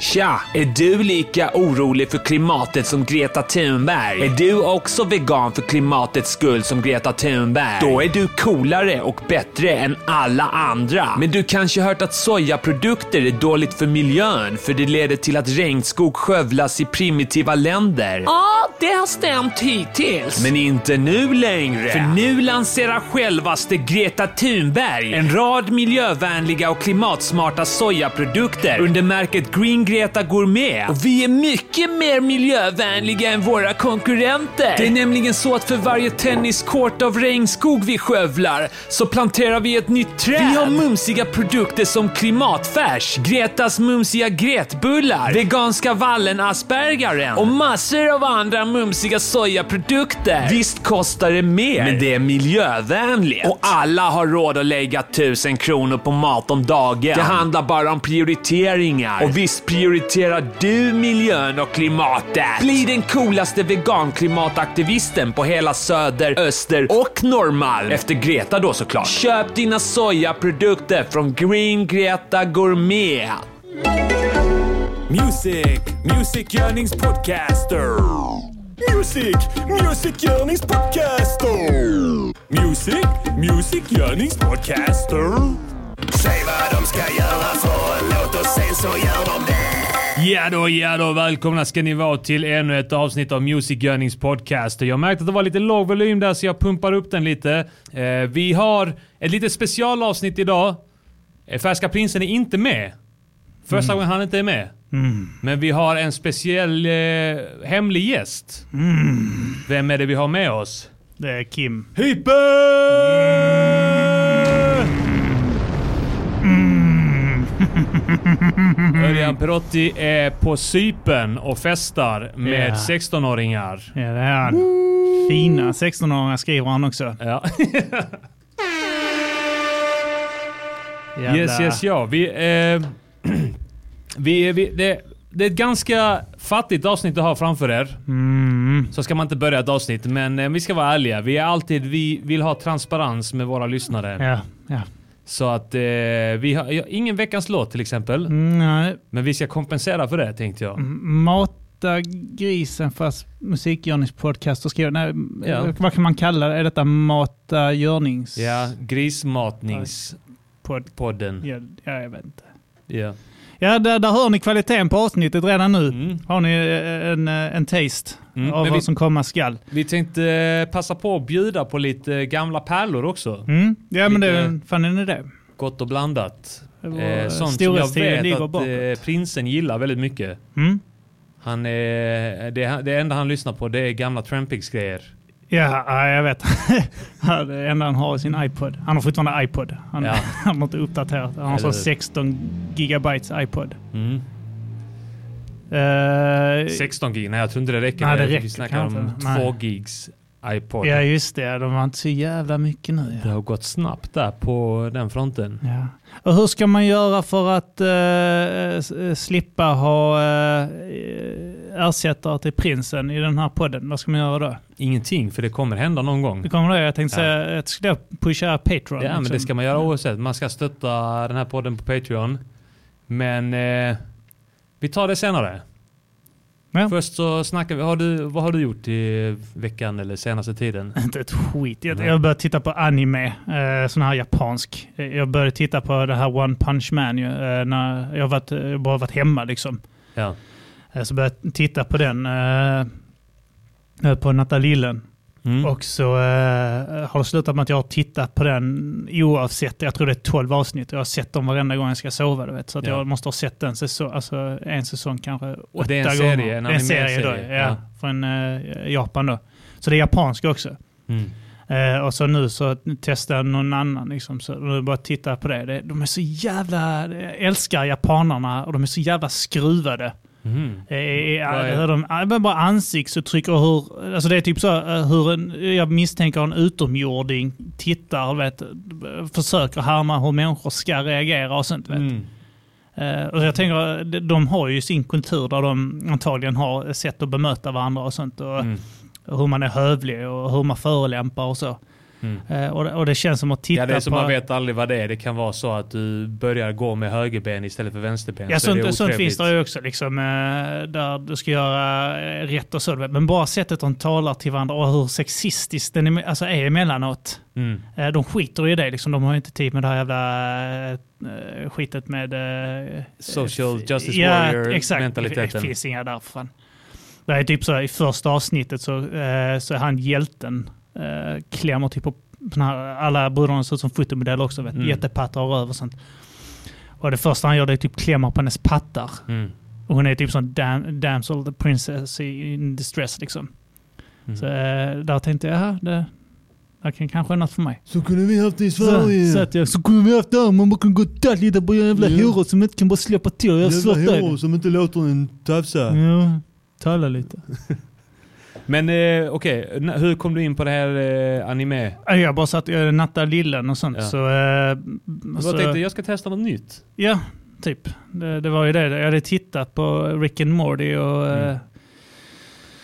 Tja! Är du lika orolig för klimatet som Greta Thunberg? Är du också vegan för klimatets skull som Greta Thunberg? Då är du coolare och bättre än alla andra. Men du kanske hört att sojaprodukter är dåligt för miljön för det leder till att regnskog skövlas i primitiva länder. Ja, det har stämt hittills. Men inte nu längre. För nu lanserar självaste Greta Thunberg en rad miljövänliga och klimatsmarta sojaprodukter under märket Green Greta Gourmet. Och vi är mycket mer miljövänliga än våra konkurrenter. Det är nämligen så att för varje tenniskort av regnskog vi skövlar så planterar vi ett nytt träd. Vi har mumsiga produkter som klimatfärs, Gretas mumsiga gretbullar, veganska vallen-aspergaren och massor av andra mumsiga sojaprodukter. Visst kostar det mer, men det är miljövänligt. Och alla har råd att lägga tusen kronor på mat om dagen. Det handlar bara om prioriteringar. Och visst prioriterar du miljön och klimatet. Bli den coolaste veganklimataktivisten på hela Söder, Öster och Norrmalm. Efter Greta då såklart. Köp dina sojaprodukter från Green Greta Gourmet. Music, Music Yearnings Podcaster. Music, Music Yearnings Podcaster. Music, Music Yearnings Podcaster. Säg vad de ska göra för en låt och sen så gör de det. Ja då, ja då. Välkomna ska ni vara till ännu ett avsnitt av Music Yearnings podcast. Jag märkte att det var lite låg volym där så jag pumpar upp den lite. Eh, vi har ett litet specialavsnitt idag. Eh, Färska prinsen är inte med. Första gången han inte är med. Men vi har en speciell eh, hemlig gäst. Vem är det vi har med oss? Det är Kim. Hyper! Örjan Perotti är på Sypen och festar med Ja. 16-åringar. Ja, det är han. Fina 16-åringar skriver han också. Ja. Yes, yes, ja. Vi, eh, vi, vi, det, det är ett ganska fattigt avsnitt att ha framför er. Mm. Så ska man inte börja ett avsnitt, men eh, vi ska vara ärliga. Vi är alltid, vi vill ha transparens med våra lyssnare. Ja, ja. Så att eh, vi har ingen veckans låt till exempel. Nej. Men vi ska kompensera för det tänkte jag. Mata grisen fast musikgörningspodcaster skriver. Nej, Ja. Vad kan man kalla det? Är detta mata görnings... Ja, grismatningspodden. Ja, ja, jag vet inte. Ja. Ja, där, där hör ni kvaliteten på avsnittet redan nu. Mm. Har ni eh, en, eh, en taste Mm, av men vad vi- som komma skall. Vi tänkte eh, passa på att bjuda på lite gamla pärlor också. Mm. Ja, men det Lite- fan är det. Gott och blandat. Eh, sånt som jag vet att eh, prinsen gillar väldigt mycket. Mm. Han är, det, det enda han lyssnar på det är gamla Trampix grejer. Ja, ja, jag vet. Det enda han har är sin iPod. Han har fortfarande iPod. Han, Ja. han har inte uppdaterat. Han har så hur? 16 gigabytes iPod. Mm. Eh, 16 gig, nej jag tror inte det räcker. Nej, det Vi räcker snackar om kanske. Nej. 2 gigs iPod. ja, just det. De var inte så jävla mycket nu. Det Ja. har gått snabbt där på den fronten. Ja. Och hur ska man göra för att eh, slippa ha uh, ersättare till prinsen i den här podden? Vad ska man göra då? Ingenting, för det kommer hända någon gång. Det kommer det. Jag tänkte Ja. säga att skulle jag pusha Patreon. Ja, men det liksom. ska man göra oavsett. Man ska stötta den här podden på Patreon. Men eh, vi tar det senare. Ja. Först så snackar vi. Har du, vad har du gjort i veckan eller senaste tiden? Inte ett skit. Jag, jag började titta på anime, eh, sån här japansk. Jag började titta på det här One Punch Man ju, eh, när jag har varit, eh, bara varit hemma liksom. Ja. Eh, så började jag titta på den, eh, eh, på Natalillen. Mm. Och så har det slutat med att jag har tittat på den oavsett. Jag tror det är 12 avsnitt jag har sett dem varenda gång jag ska sova. Du vet. Så Ja. jag måste ha sett en säsong, alltså en säsong kanske åtta det är en gånger. serie, en det är en serie då, serie, ja, ja. Från Japan då. Så det är japansk också. Mm. Och så nu så testar jag någon annan. Liksom, så nu bara titta på det. det. De är så jävla... Jag älskar japanerna och de är så jävla skruvade. Mm. Eh, eh, Vad är- de, eh, bara ansiktsuttryck och hur... Alltså det är typ så eh, hur en, jag misstänker en utomjording tittar och vet, försöker härma hur människor ska reagera och sånt. Vet. Mm. Eh, och jag tänker, de, har ju sin kultur där de antagligen har sätt att bemöta varandra och sånt. Och, Mm. hur man är hövlig och hur man förolämpar och så. Eh, och, och det känns som att titta Ja, det är som på... man vet aldrig vad det är. Det kan vara så att du börjar gå med högerben istället för vänsterben. Ja, så sånt, sånt finns det ju också. Liksom, eh, där du ska göra eh, rätt och så. Men bara sättet de talar till varandra och hur sexistiskt den är, alltså är emellanåt. Mm. Eh, De skiter i det. Liksom. De har inte tid med det här jävla skitet med... Social justice ja, warrior exakt. mentaliteten. Det finns inga där för fan. Det är typ så i första avsnittet så, så är han hjälten. Eh, klämmer typ på här, alla brudarna ser ut som fotomodeller också. Vet, Mm. Jättepattar och röv och sånt. Och det första han gör det är typ klämmer på hennes pattar. Mm. Och hon är typ sån dam, damsel, the princess in distress liksom. Mm. Så eh, där tänkte jag, jaha, det, det kan kanske är något för mig. Så kunde vi haft det i Så, Sverige. så, att jag, så kunde vi haft det här, man bara kan gå och ta lite på jävla Ja. horor som inte kan bara släppa till. Jag Jävla horor som inte låter en tafsa. Ja, tala lite. Men eh, okej, n- hur kom du in på det här eh, anime? Ja, Jag bara satt och nattade lillen och sånt. Ja. Så, eh, Jag så, tänkte jag ska testa något nytt. Ja, typ. Det, det var ju det. Jag hade tittat på Rick and Morty och Mm. eh,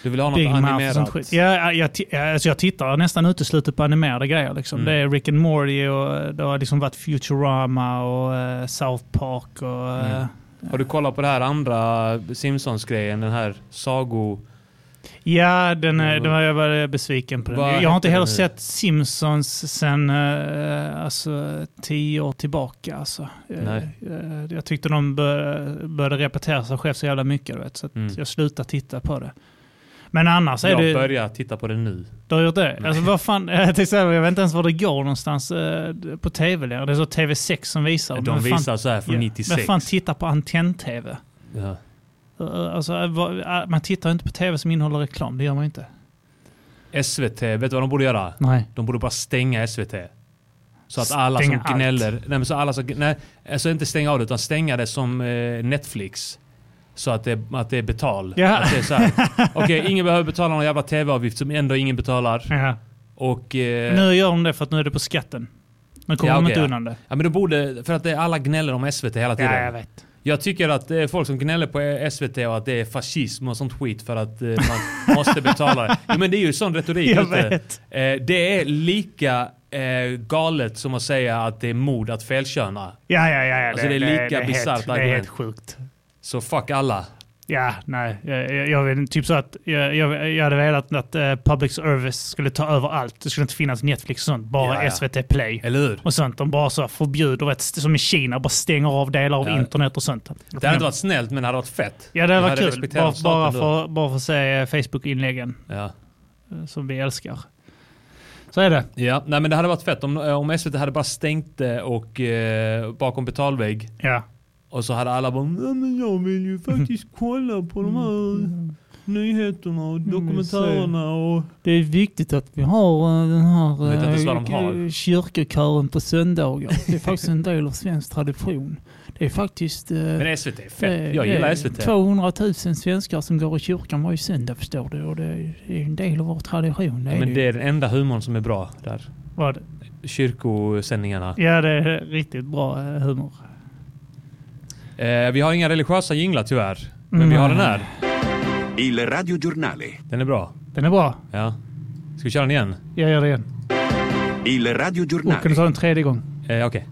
Du vill ha något Big Mouth och animerat? Ja, jag, jag, alltså jag tittar nästan uteslutet på animerade grejer. Liksom. Mm. Det är Rick and Morty och det har liksom varit Futurama och eh, South Park och... eh, Mm. Har du kollat på det här andra Simpsons-grejen? Den här sago... Ja, den, är- den var jag var besviken på. Den. vad Jag har inte heller sett Simpsons sen eh, alltså, tio år tillbaka. Alltså. Eh, Nej. eh, Jag tyckte de bör, började repetera sig själv så jävla mycket. Vet, så Mm. jag slutade titta på det. Men annars är Jag det... börjar titta på det nu. Du har gjort det? Alltså, vad fan, jag, tänkte jag vet inte ens var det går någonstans på tv längre. Det är så TV6 som visar. De Men vad fan- visar så här från ja, 96. Men fan titta på antenn-tv. Ja. Eh, Alltså, eh, eh, man tittar inte på tv som innehåller reklam, det gör man inte. SVT, vet du vad de borde göra? Nej. De borde bara stänga SVT. Så att alla Stänga som allt. gnäller... Nej, men så alla som, nej, alltså inte stänga av det, utan stänga det som Netflix. Så att det, att det är betal. Ja. Att det är så här, Okej, ingen behöver betala någon jävla tv-avgift som ändå ingen betalar. Ja. Och... Eh, Nu gör de det för att nu är det på skatten. Nu kommer Ja, de inte ja. undan det. Ja men de borde, för att det alla gnäller om SVT hela tiden. Ja, jag vet. Jag tycker att det är folk som gnäller på SVT och att det är fascism och sånt skit för att eh, man måste betala det. Jo, men det är ju sån retorik Jag vet. Eh, det är lika eh, galet som att säga att det är mod att felköna. Ja, ja, ja. ja. Alltså, det är lika bisarrt Det är argument. helt sjukt. Så fuck alla. Ja, nej. Jag, jag, vet typ så att jag, jag, jag hade velat att eh, public service skulle ta över allt. Det skulle inte finnas Netflix och sånt. Bara Ja. SVT Play. Eller hur? Och sånt. De bara så förbjuder, vet, som i Kina, bara stänger av delar av Ja. internet och sånt. Det hade inte varit snällt men det hade varit fett. Ja, det hade kul. respekterat Bara, bara, för, bara för att se eh, Facebook-inläggen Ja. eh, som vi älskar. Så är det. ja, nej men det hade varit fett om, om SVT hade bara stängt det och eh, bakom betalvägg. Ja. Och så hade alla bara ja, men jag vill ju faktiskt kolla på de här nyheterna och dokumentärerna och... Det är viktigt att vi har eh, den här eh, kyrkokören på söndagar. Det är faktiskt en del av svensk tradition. Det är faktiskt... eh, Men SVT är fett. Jag gillar SVT. 200 000 svenskar som går i kyrkan varje söndag förstår du. Och det är en del av vår tradition. Det Men det. det är den enda humorn som är bra där. Vad? Kyrkosändningarna. Ja, det är riktigt bra humor. Eh, vi har inga religiösa jinglar tyvärr. Men vi har den här. Il radiogiornale. Den är bra. Den är bra. Ja. Ska vi köra den igen? Jag gör det igen. Il Och kan du ta den tredje gång? Eh, Okej.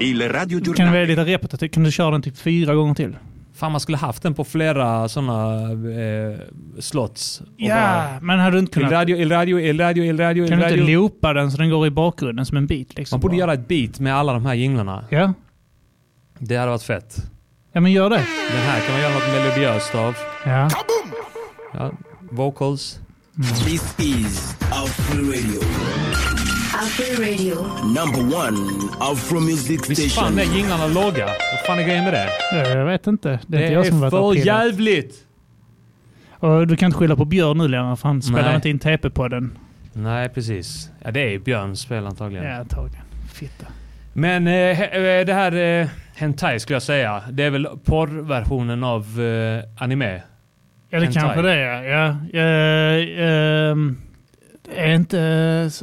Il Kan du vara radiogiornale. lite repetitiv? Kan du köra den typ fyra gånger till? Fan man skulle haft den på flera sådana eh, slots. Och bara, Ja, men hade du inte Il kunnat... radio, il radio, il radio, il radio, il Kan du inte radio. loopa den så den går i bakgrunden som en bit? Liksom Man borde bara? göra ett beat med alla de här jinglarna. Ja. Det hade varit fett. ja, men gör det. Den här kan man göra något melodiöst av. Ja. Ja, vocals. This is Afro Radio, Afro Radio. number one Afro music Visst fan station. är jinglarna låga? Vad fan är grejen med det? Jag vet inte. Det är Det inte jag som är för jävligt! Och du kan inte skylla på Björn nu längre för han spelar Nej. inte in TP på den. Nej, precis. Ja, det är Björns spel antagligen. Ja, antagligen. Fitta. Men eh, eh, det här eh, Hentai skulle jag säga. Det är väl porrversionen av eh, anime. Ja, det Hentai. kanske det är. Ja. Jag, det är inte...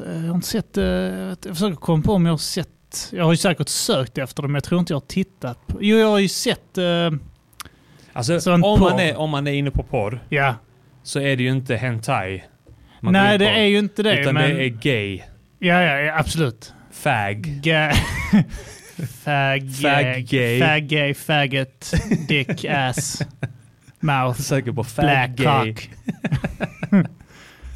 Jag har inte sett... eh, Jag försöker komma på om jag har sett... Jag har ju säkert sökt efter det, men jag tror inte jag har tittat. På, jo, jag har ju sett... eh, Alltså, om porr. man, är, om man är inne på porr ja. så är det ju inte hentai. Nej, det är ju inte det. Utan men, det är gay. Ja, ja, ja absolut. Fag. Ga- fag, Fag gay. Fag gay, faggot, dick, ass, mouth, Söker på fag black gay. cock.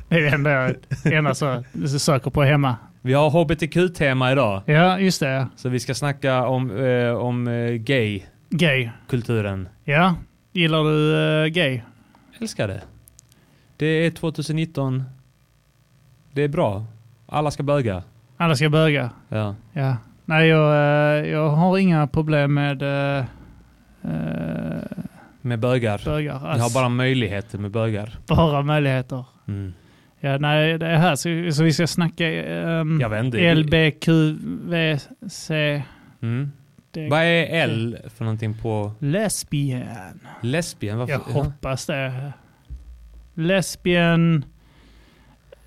det är det enda jag enda så, så söker på hemma. Vi har hbtq-tema idag. Ja, just det. Så vi ska snacka om, eh, om eh, gay-kulturen. Gay. Ja, gillar du eh, gay? Älskar det. Det är 2019. Det är bra. Alla ska böga. Alla ska böga. Ja. Ja. Nej, jag, eh, jag har inga problem med eh, Med bögar. bögar. Vi har bara möjligheter med bögar. bara möjligheter. Mm. Ja, nej, det är här så, så vi ska snacka um, Jag inte. LBQVC. Mm. Det- Vad är L för någonting på Lesbian. lesbien? Varför? Jag hoppas det. Lesbian...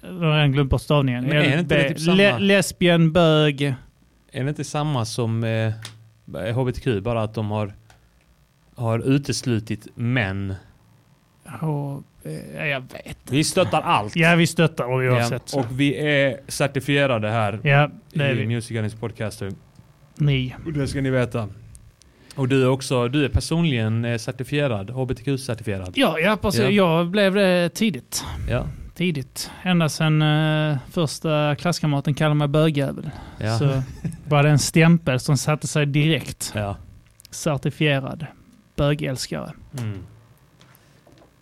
Jag har redan glömt bort stavningen. Men är det inte LB typ samma? Le, lesbian, bög. Är det inte samma som eh, HBTQ? Bara att de har, har uteslutit män. Och, eh, jag vet. Vi stöttar allt. Ja, vi stöttar oavsett. Ja, så. och vi är certifierade här ja, det är i vi. Music Podcaster. Ni. Och det ska ni veta. Och du är också, du är personligen eh, certifierad, HBTQ-certifierad. Ja, ja, precis. Ja. Jag blev det tidigt. Ja. Tidigt. Ända sedan uh, första klasskamraten kallade mig bögjävel. Ja. Så var det en stämpel som satte sig direkt. ja. Certifierad bögälskare. Mm.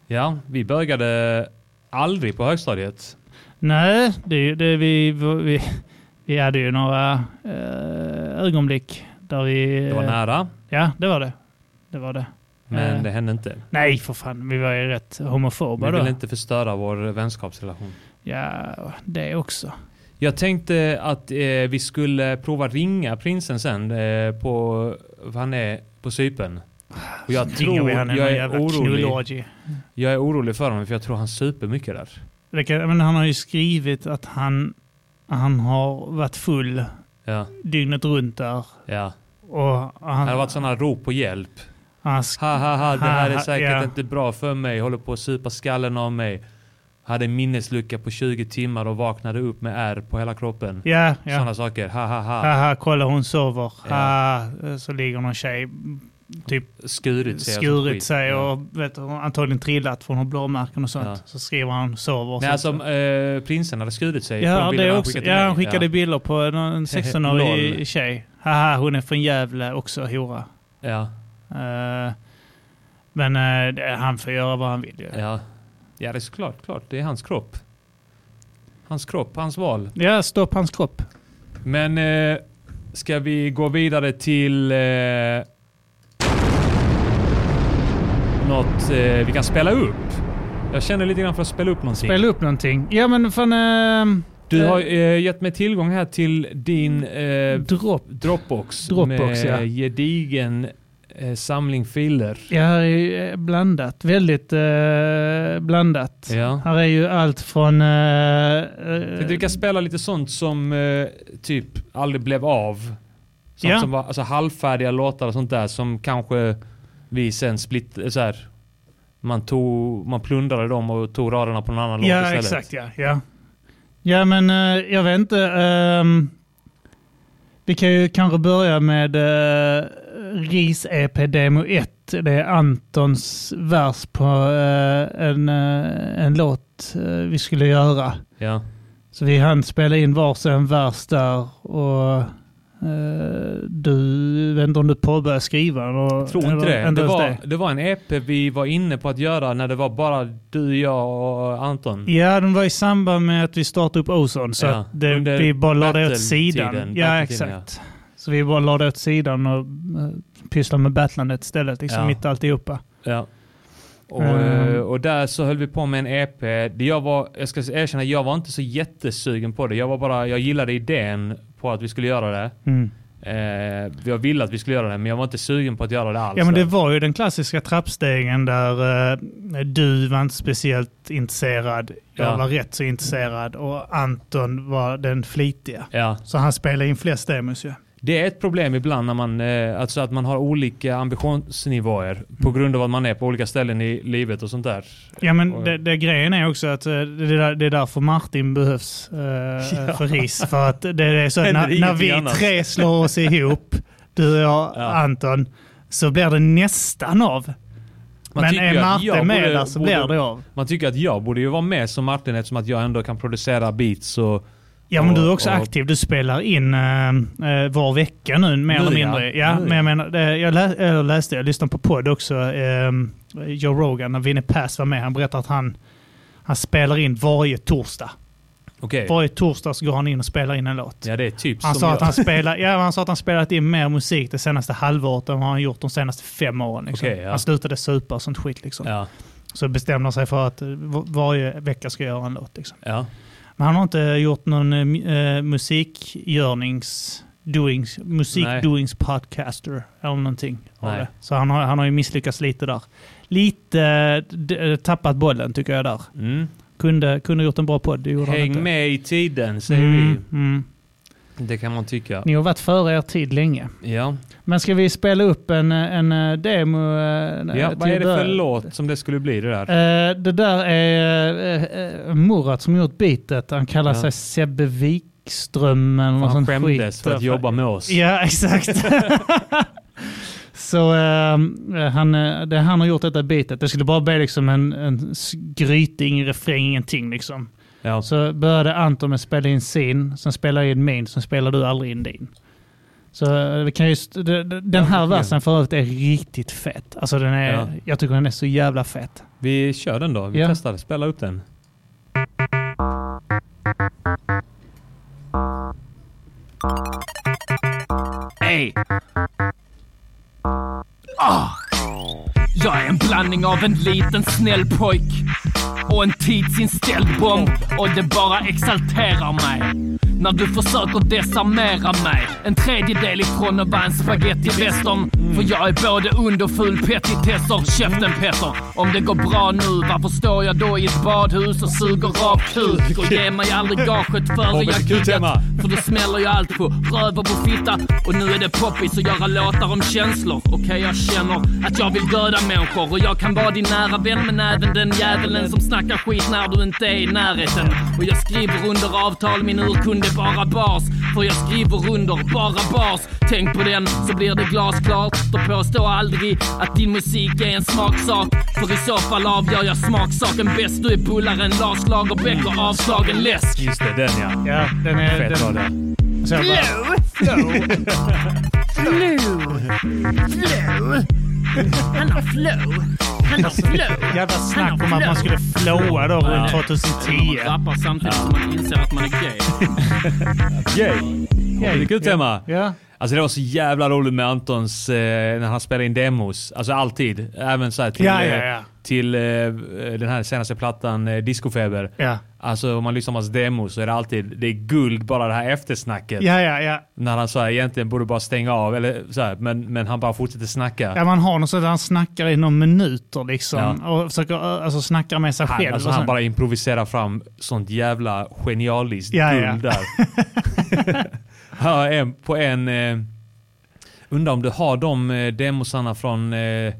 Ja, vi bögade aldrig på högstadiet. Nej, det, det vi, vi, vi hade ju några eh, ögonblick där vi... Det var eh, nära, Ja, det var det. Det var det. Men Eh. det hände inte. Nej, för fan. Vi var ju rätt homofoba Vi då. ville inte förstöra vår vänskapsrelation. Ja, det också. Jag tänkte att eh, vi skulle prova ringa prinsen sen eh, på, han är på Cypern. Och jag Så tror, vi jag är, orolig, knullorgy. jag är orolig för honom för jag tror han super mycket där. Kan, men han har ju skrivit att han, han har varit full Ja, dygnet runt där. ja. Och han, Det har varit sådana rop på hjälp. Han Ha ha ha, det här är Ha, ha, säkert ja. inte bra för mig. Håller på att supa skallen av mig. Hade minneslucka på 20 timmar och vaknade upp med ärr på hela kroppen. Ja, ja. Sådana saker. Ha ha ha. Haha, kolla hon sover. Ja. Ha, så ligger någon tjej typ Skurit sig. skurit sig Ja. och vet, du, antagligen trillat från blåmärken och sånt. Ja. Så skriver han sover. Nej, så- alltså eh, prinsen hade skurit sig. ja, det han också. Ja, han skickade ja. bilder på en Lol. 16-årig tjej. Haha, hon är från Gävle också, hora. Ja, men eh, han får göra vad han vill ju. ja. Ja, det är såklart. Klart. Det är hans kropp. Hans kropp, hans val. Ja, stopp hans kropp. Men eh, ska vi gå vidare till eh, något eh, vi kan spela upp? Jag känner lite grann för att spela upp någonting. Spela upp någonting. Ja, men fan... Uh, Du har eh, gett mig tillgång här till din eh, Dropp. Dropbox, Dropbox, med ja. gedigen eh, samling filer. Ja, här är eh, blandat. Väldigt eh, blandat. Ja. Här är ju allt från... Tänkte vi kan spela lite sånt som eh, typ aldrig blev av. Sånt Ja. som var alltså, halvfärdiga låtar och sånt där som kanske vi sen split, eh, så här, man, tog, man plundrade dem och tog raderna på någon annan låt Ja, istället. exakt. Ja, ja. ja men eh, jag vet inte. ehm, vi kan ju kanske börja med RIS-EP Demo 1. Det är Antons vers på eh, en, eh, en låt eh, vi skulle göra. Ja. Så vi hann spela in varsin vers där och du, vet inte om du påbörjade skriva? Jag tror inte det. Det var, det var en EP vi var inne på att göra när det var bara du, jag och Anton. Ja, den var i samband med att vi startade upp Ozone. Så Ja, det, vi bara lade åt battle-tiden, sidan. Ja, exakt. Så vi bara lade åt sidan och uh, pysslade med battlandet istället. Liksom Ja. mitt alltihopa. Ja. Och, eh, och där så höll vi på med en EP. Det jag, var, jag ska erkänna, jag var inte så jättesugen på det. Jag var bara, jag gillade idén på att vi skulle göra det. Mm. Eh, jag ville att vi skulle göra det, men jag var inte sugen på att göra det alls. Ja, men det var ju den klassiska trappstegen där eh, du var inte speciellt intresserad. Jag Ja. var rätt så intresserad och Anton var den flitiga. Ja, Så han spelade in flest demos ju. Det är ett problem ibland när man, eh, alltså att man har olika ambitionsnivåer på grund av att man är på olika ställen i livet och sånt där. Ja, men det, det grejen är också att eh, det, är det är därför Martin behövs eh, för RIS. För att det är så att när, när vi tre slår oss ihop, du och jag, Ja. Anton, så blir det nästan av. Man men är Martin med där så blir det av. Man tycker att jag borde ju vara med som Martin eftersom att jag ändå kan producera beats och... Ja, men du är också och- aktiv. Du spelar in uh, var vecka nu, mer Nu, eller ja. mindre. Ja, Nu, men jag menar, jag, lä, jag läste, jag lyssnade på podd också, eh, Joe Rogan, när Vinnie Pass var med. Han berättade att han, han spelar in varje torsdag. Okej. Varje torsdag så går han in och spelar in en låt. Ja, det är typ Han sa, jag. att han, spelar, ja, han sa att han spelat in mer musik det senaste halvåret än vad han gjort de senaste fem åren. Liksom. Okej, ja. Han slutade supa och sånt skit. Liksom. Ja, Så bestämde han sig för att eh, var- varje vecka ska jag göra en låt. Liksom. ja. Men han har inte gjort någon eh, eh, musikgörnings... Doings, musikdoings podcaster eller någonting. Nej. Så han har, han har ju misslyckats lite där. Lite d- tappat bollen tycker jag där. Mm. Kunde, kunde gjort en bra podd, det gjorde han Häng inte. med i tiden, säger Mm, mm. Det kan man tycka. Ni har varit före er tid länge. Ja. Men ska vi spela upp en, en eh, demo? eh, ja. till Vad är det för låt som det skulle bli det där? Eh, det där är uh, Murat som gjort beatet. Han kallar Ja. sig Sebbe Wikström eller något Han sånt skämdes skit. för att jobba med oss. Ja, exakt. Så eh, han, eh, det, han har gjort detta beatet. Det skulle bara bli liksom en, en skryting, refräng, ingenting liksom. Ja. Så började Anton med att spela in sin, sen spelar jag in min, sen spelar du aldrig in din. Så eh, vi kan just, den här Ja. versen för övrigt är riktigt fett. Alltså den är, Ja. jag tycker den är så jävla fett. Vi kör den då. Vi Ja. testar. Spela upp den. Ey. Ah. Jag är en blandning av en liten snäll pojk och en tidsinställd bomb och det bara exalterar mig. När du försöker desarmera mig. En tredjedel ifrån att vara en spagetti-western. För jag är både underfull petitesser. Käften Petter. Om det går bra nu, varför står jag då i ett badhus och suger rak kuk? Och ger mig aldrig gaget före jag giggat. För då smäller jag allt på röv och på fitta. Och nu är det poppis att göra låtar om känslor. Okej, jag känner att jag vill döda människor. Och jag kan vara din nära vän, men även den djävulen som snackar skit när du inte är i närheten. Och jag skriver under avtal, min urkund är bara bas. För jag skriver under bara bas. Tänk på den, så blir det glasklart. Och påstå aldrig att din musik är en smaksak. För i så fall avgör jag smaksaken bäst. Du är bullaren Lars Lagerbäck och avslagen läsk. Just det, den ja. Ja, den är... Fett var den, det. så jag bara, Han har flow. Han har flow. jävla snack om att man skulle flowa då runt 2010. Man rappar samtidigt som man inser att man är gay. Yay! HBTQ-tema. Ja. Alltså det var så jävla roligt med Antons, eh, när han spelade in demos. Alltså alltid. Även så här till, Ja, ja, ja. Till eh, den här senaste plattan, eh, Discofeber. Ja. Alltså om man lyssnar på hans demos så är det alltid, det är guld bara det här eftersnacket. Ja, ja, ja. När han så här, egentligen borde bara stänga av, eller så här, men, men han bara fortsätter snacka. Ja, man har något där han snackar i några minuter liksom. Ja. Och försöker, alltså snackar med sig Han, själv. alltså han bara improviserar fram sånt jävla genialiskt Ja, ja. guld där. ja, en, på en... Eh, undrar om du har de eh, demosarna från eh,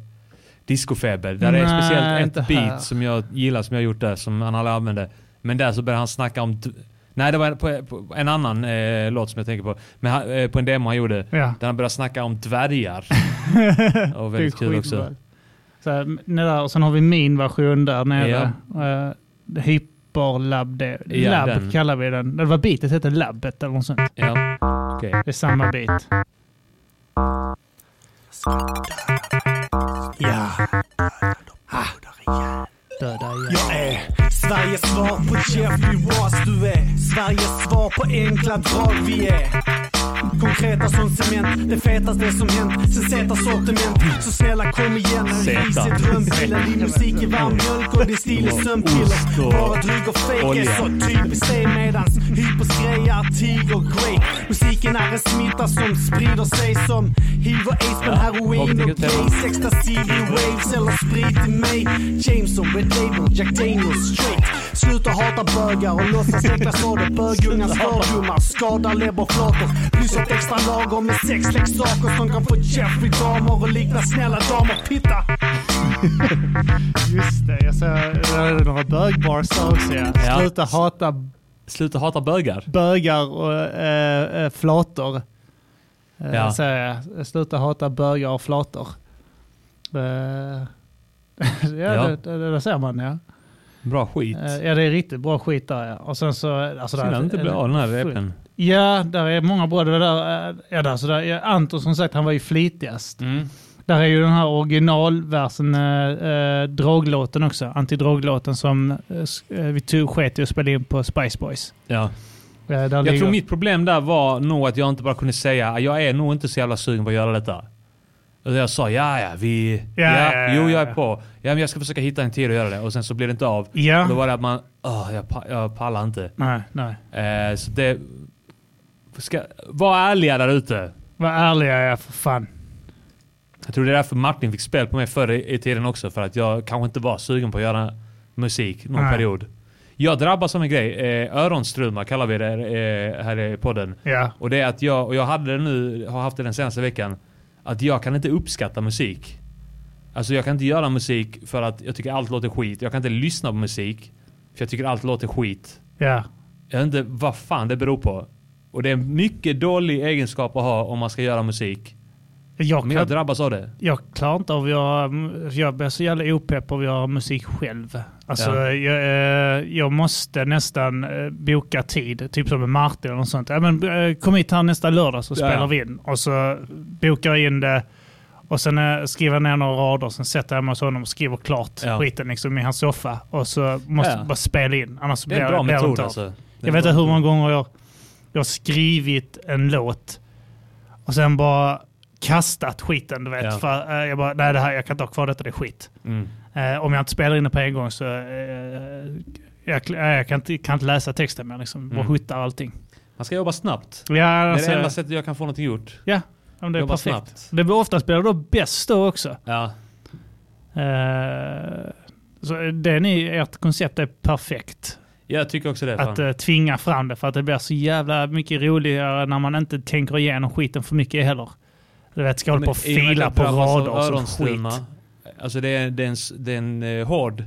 Discofeber. Där det är Nej, speciellt ett här. beat som jag gillar som jag har gjort där, som han aldrig använde. Men där så börjar han snacka om... Nej, det var på, på en annan eh, låt som jag tänker på. Men han, eh, på en demo han gjorde. Ja. Där han började snacka om dvärgar. Och väldigt kul också. Så här, där, och sen har vi min version där nere. Ja. Uh, Hyperlab. Det, Ja, Lab den. kallar vi den. Det var beatet hette Labbet eller något sånt. Ja, okej. Det är samma beat. Ja. Döda igen. Jag är Sveriges svar på Jeffrey Ross. Du är Sveriges svar på enkla drag. Vi är konkreta som cement. Det fetaste som hänt sen Zetas sortiment. Så snälla kom igen. En Zeta. risig drömpiller. Din musik är varm mjölk och din stil är sömnpiller. Bara dryg och fake är så typiskt dig medans hypos grejar tiger great. Musiken är en smitta som sprider sig som hiv och aids men heroin och gays. Ecstasy i waves eller sprit i mig. Jameson, Red Label, Jack Daniels straight. Sluta hata bögar och låtsas äcklas av det. Bögungars fördomar skadar leverflator. Hyfsat extra lager med sexleksaker som kan få Jeffrey-damer och likna snälla damer pitta. Just det, jag ser några bögbars där också. Ja. Sluta hata Sluta hata bögar. bögar och äh, äh, flator. Äh, Ja. säger jag. Sluta hata bögar och flator. Äh, ja, Ja. Det, det, det ser man ja. Bra skit. Eh, Ja, det är riktigt bra skit där ja. Och sen så... Alltså, Synd att inte blir av den här repen. Ja, där är många bra. Det där, eh, ja, där, så där, ja, Anton som sagt, han var ju flitigast. Mm. Där är ju den här originalversen, äh, äh, droglåten också. Antidroglåten som äh, vi tog sket i att spela in på Spice Boys. Ja. Eh, där Jag ligger- tror mitt problem där var nog att jag inte bara kunde säga jag är nog inte så jävla sugen på att göra detta. Och jag sa ja, ja, vi... Ja, Ja, ja, ja, jo, jag ja. är på. Ja, men jag ska försöka hitta en tid att göra det. Och sen så blir det inte av. Ja. Och då var det att man... Åh, jag, pa- jag pallar inte. Nej, nej. Eh, så det... Ska, var ärliga där ute. Var ärliga jag för fan. Jag tror det är därför Martin fick spel på mig förr i, i tiden också. För att jag kanske inte var sugen på att göra musik någon Nej. period. Jag drabbas av en grej. Eh, öronstruma kallar vi det eh, här i podden. Ja. Och det är att jag, och jag hade det nu, har haft det den senaste veckan. Att jag kan inte uppskatta musik. Alltså jag kan inte göra musik för att jag tycker allt låter skit. Jag kan inte lyssna på musik för jag tycker allt låter skit. Ja. Jag vet inte vad fan det beror på. Och det är en mycket dålig egenskap att ha om man ska göra musik. Jag, Men jag kan, drabbas av det. jag klarar inte av göra... Jag blir så jävla opepp av att göra musik själv. Alltså, Ja. jag, eh, jag måste nästan eh, boka tid, typ som med Martin eller något sånt. Ja, men, eh, kom hit här nästa lördag så spelar ja. vi in. Och så bokar jag in det och sen skriver jag ner några rader. Sen sätter jag mig hos honom och skriver klart Ja. skiten liksom, i hans soffa. Och så måste Ja. jag bara spela in. Annars Det är blir bra blir metod inte alltså. Det Jag vet inte hur många gånger jag, jag har skrivit en låt och sen bara kastat skiten, du vet. Ja. För, eh, jag bara, nej det här, jag kan inte ha kvar detta, det är skit. Mm. Eh, om jag inte spelar in det på en gång så eh, jag, jag kan, inte, kan inte läsa texten mer, liksom. Mm. huttar allting. Man ska jobba snabbt. Ja, Det är alltså, det enda sättet jag kan få någonting gjort. ja om det är Jobba perfekt. snabbt. Det blir oftast blir det då bäst då också. Ja. Eh, så det ni, ert koncept är perfekt. Jag tycker också det. Att uh, tvinga fram det för att det blir så jävla mycket roligare när man inte tänker igenom skiten för mycket heller. Du vet, ska hålla på och och fila på rader öronstruma, skit. Alltså det är, det är en, det är en eh, hård...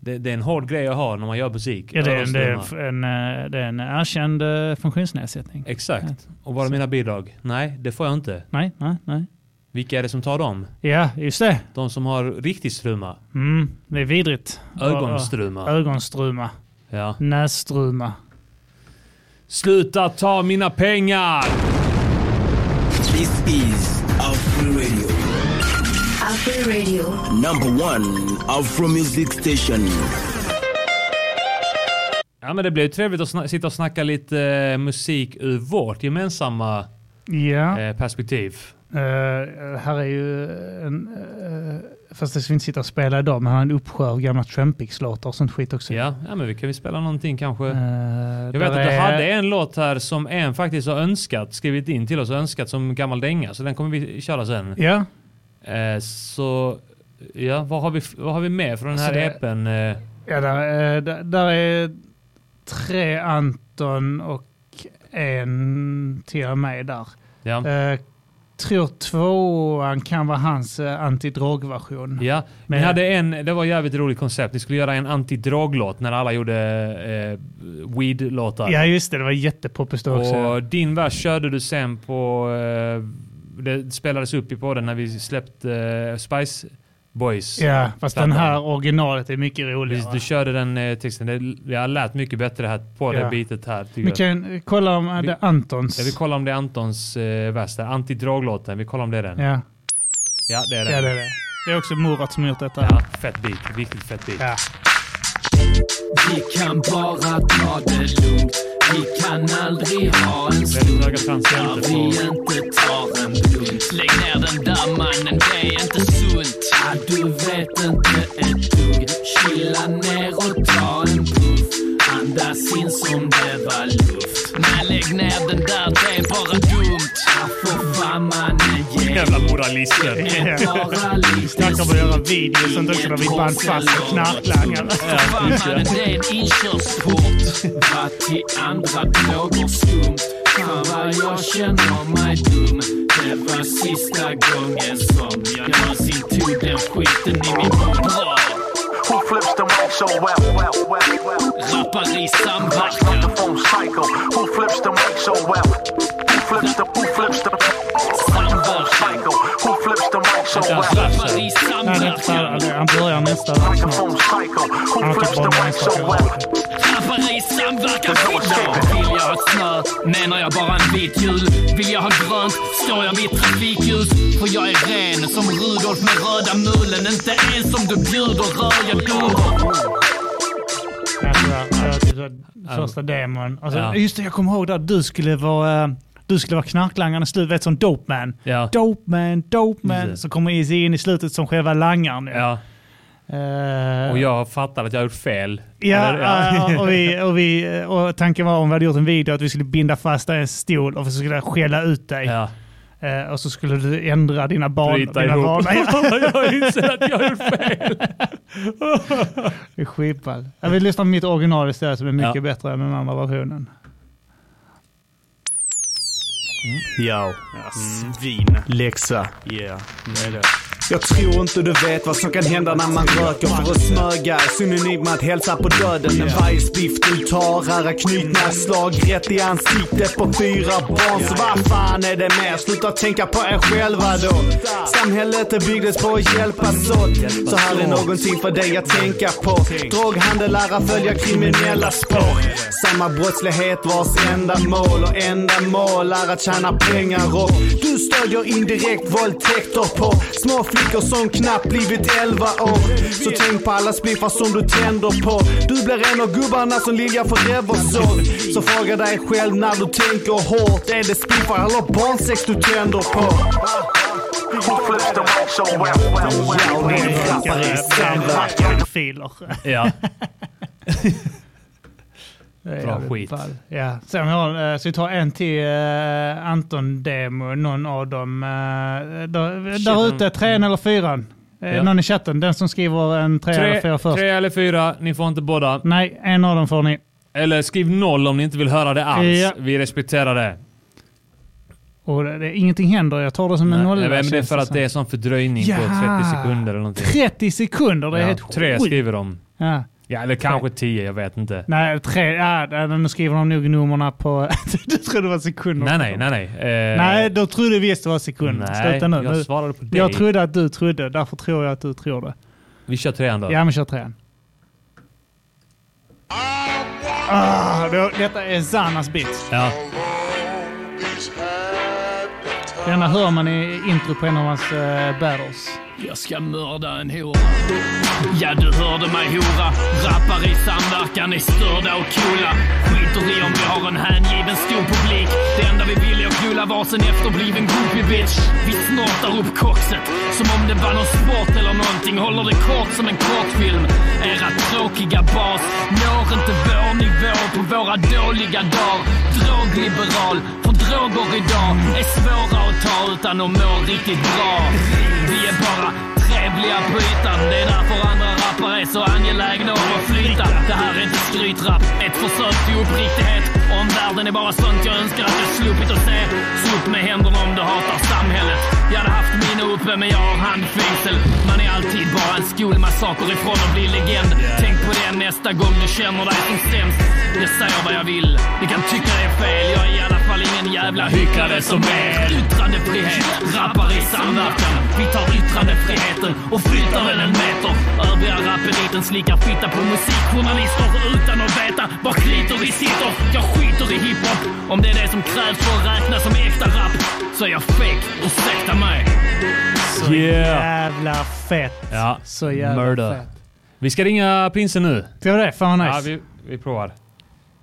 Det, det är en hård grej att ha när man gör musik. Ja, det, är, en- det, är en, eh, det är en erkänd eh, funktionsnedsättning. Exakt. Och vad är mina bidrag? Nej, det får jag inte. Nej, nej, nej. Vilka är det som tar dem? Ja, just det. De som har riktig struma. Mm, det är vidrigt. Ögonstruma. Och- och- Ögonstruma. Ja. Nässtruma. Sluta ta mina pengar! This is Afro Radio, Afro Radio. number one Afro music station. Ja men det blev trevligt att sitta och snacka lite eh, musik ur vårt gemensamma Ja. eh, perspektiv. Eh, här är ju en... eh, fast det ska vi inte sitta och spela idag, men han har en uppsjö av gamla Trampix-låtar och sånt skit också. Ja, ja men vi kan vi spela någonting kanske. Eh, Jag vet att du är- hade en låt här som en faktiskt har önskat, skrivit in till oss och önskat som gammal dänga. Så den kommer vi köra sen. Ja, Eh, så, ja, vad har vi, vad har vi med från den här Alltså det- EPen? Eh, ja där, är- där, där är tre Anton och en till med där. ja. Eh, tror tvåan kan vara hans uh, antidrogversion. Ja, Men- hade en, det var ett jävligt roligt koncept. Ni skulle göra en antidroglåt när alla gjorde eh, weed-låtar. Ja, just det. Det var jättepoppis då också. Och din vers körde du sen på... Eh, det spelades upp i podden när vi släppte eh, Spice Boys. Ja, fast den plattan. här originalet är mycket roligare. Du körde den eh, texten. Det, jag lät mycket bättre här på Ja. det bitet här. Vi kan kolla om eh, det är Antons. Jag vill kolla om det är Antons eh, vers där. Antidroglåten. Vi kollar om det är den. Ja, Ja, det är den. ja det är det. Det är också Murat som gjort detta. Ja, fett beat. Riktigt fett beat. Ja. Vi kan bara ta det lugnt. Vi kan aldrig ha en stund där vi inte tar en blunt. Lägg ner den där mannen, det är inte sunt. Ja, du vet inte ett dugg. Chilla ner och ta en puff. Andas in som det var luft. Nej, lägg ner den där, det är bara dumt. Ge Jävla moralister. Snackar om att göra videos sånt också där vi band fast knarklangare. Fan mannen, det är en inkörsport. Vad till andra droger skumt. Fan vad jag känner mig dum. Det var sista gången som jag någonsin tog den skiten i min mun. Who flips the mic so well, well, well, well? Rappar i samverkan. Who flips the mic so well? Who flips the, who flips the Nej, det är inte färdigt. Han börjar nästa Han har flips tagit the bort mic nästa so well? Rappar i samverkan. Idag vill jag ha snö, menar jag bara en vit jul. Vill jag ha grönt, står jag vid trafikljus. För jag är ren som Rudolf med röda mulen. Inte ens om du bjuder rör jag duver. Alltså, första demon. Alltså, Ja. Just det, jag kommer ihåg där du skulle vara... Du skulle vara knarklangaren i slutet, vet som Dope Man. Ja. Dope Man, Dope Man. Precis. Så kommer Easy in i slutet som själva langaren. Ja. Eh, Och jag fattar att jag har gjort fel. Ja, Eller, eh, och, vi, och, vi, och tanken var om vi hade gjort en video att vi skulle binda fast dig i en stol och skulle skälla ut dig. ja. Eh, och så skulle du ändra dina banor. Bryta dina ihop. Ja, jag inser att jag har gjort fel. det är skitball. Jag vill lyssna på mitt original istället som är mycket Ja. bättre än den andra versionen. Yo. Svin. Läxa. Yeah. Jag tror inte du vet vad som kan hända när man röker för att smöga är med att hälsa på döden. En varje spiff du tar är knytnävsslag rätt i ansiktet på fyra barn. Så vad fan är det mer? Sluta tänka på er själva då. Samhället det byggdes på att hjälpas åt. Så här är någonting för dig att tänka på. Droghandel är att följa kriminella spår. Samma brottslighet vars enda mål och enda mål är att tjäna pengar och du stödjer indirekt våldtäkter på små flickor som knappt blivit 11 år. Så tänk på alla spliffar som du tänder på. Du blir en av gubbarna som Lilja Forever såg. Så fråga dig själv när du tänker hårt. Är det spliffar eller barnsex du tänder på? Samverkan. Ja. Det är Bra skit. ball. Ja. Sen har, eh, så vi tar en till uh, Anton-demo, någon av dem. Uh, där, där ute, trean eller fyran. Ja. Någon i chatten, den som skriver en trea eller fyra Tre, först. tre eller fyra, ni får inte båda. Nej, en av dem får ni. Eller skriv noll om ni inte vill höra det alls. Ja. Vi respekterar det. Och det, det, ingenting händer, jag tar det som en Nej, nolla. men det är för att det är sån fördröjning på Ja. 30 sekunder eller någonting. 30 sekunder, det är Ja, helt tre sjukt. skriver de. Ja. Ja, eller kanske 10, jag vet inte. Nej, tre, ja, nu skriver de nog numren på... du trodde det var sekunder. Nej, nej, nej, nej. Eh, Nej, då trodde visst det var sekunder. Nej, Sluta nu. jag svarade på dig. Jag trodde att du trodde, därför tror jag att du tror det. Vi kör trean då. Ja, men kör trean. Ah, detta är Zanas beat. Ja. Denna hör man i intro på en av hans uh, battles. Jag ska mörda en hora. Ja, du hörde mig hora. Rappar i samverkan är störda och coola. Skiter i om vi har en hängiven stor publik. Det enda vi vill är att knulla varsin efterbliven groupie bitch. Vi snortar upp koxet som om det var någon sport eller någonting. Håller det kort som en kortfilm. Era tråkiga bas når inte vår nivå på våra dåliga dagar. Drogliberal, för droger idag är svåra att ta utan att må riktigt bra. Vi är bara trevliga på ytan. Det är därför andra rappare är så angelägna om att flyta. Det här är inte skrytrap, ett försök till uppriktighet. Om världen är bara sånt jag önskar att jag sluppit att se. Så upp med händerna om du hatar samhället. Jag hade haft mina uppe men jag har handfängsel. Man är alltid bara en skolmassaker ifrån att bli legend. Tänk på det nästa gång du känner dig som sämst. Jag säger vad jag vill. Ni kan tycka det är fel. Jag är i alla fall ingen jävla hycklare som är. Yttrandefrihet, rappar i samverkan. Vi tar yttrandefriheten och flyttar den en meter. Övriga rapeliten slickar fitta på musikjournalister utan att veta var klitoris sitter. Jag skiter i hiphop. Om det är det som krävs för att räknas som äkta rap så är jag fake. Ursäkta mig. Så Yeah. jävla fett. Ja. Så jävla Murder. fett. Vi ska ringa prinsen nu. Ska vi det? Fan vad Ja, nice. vi, vi provar.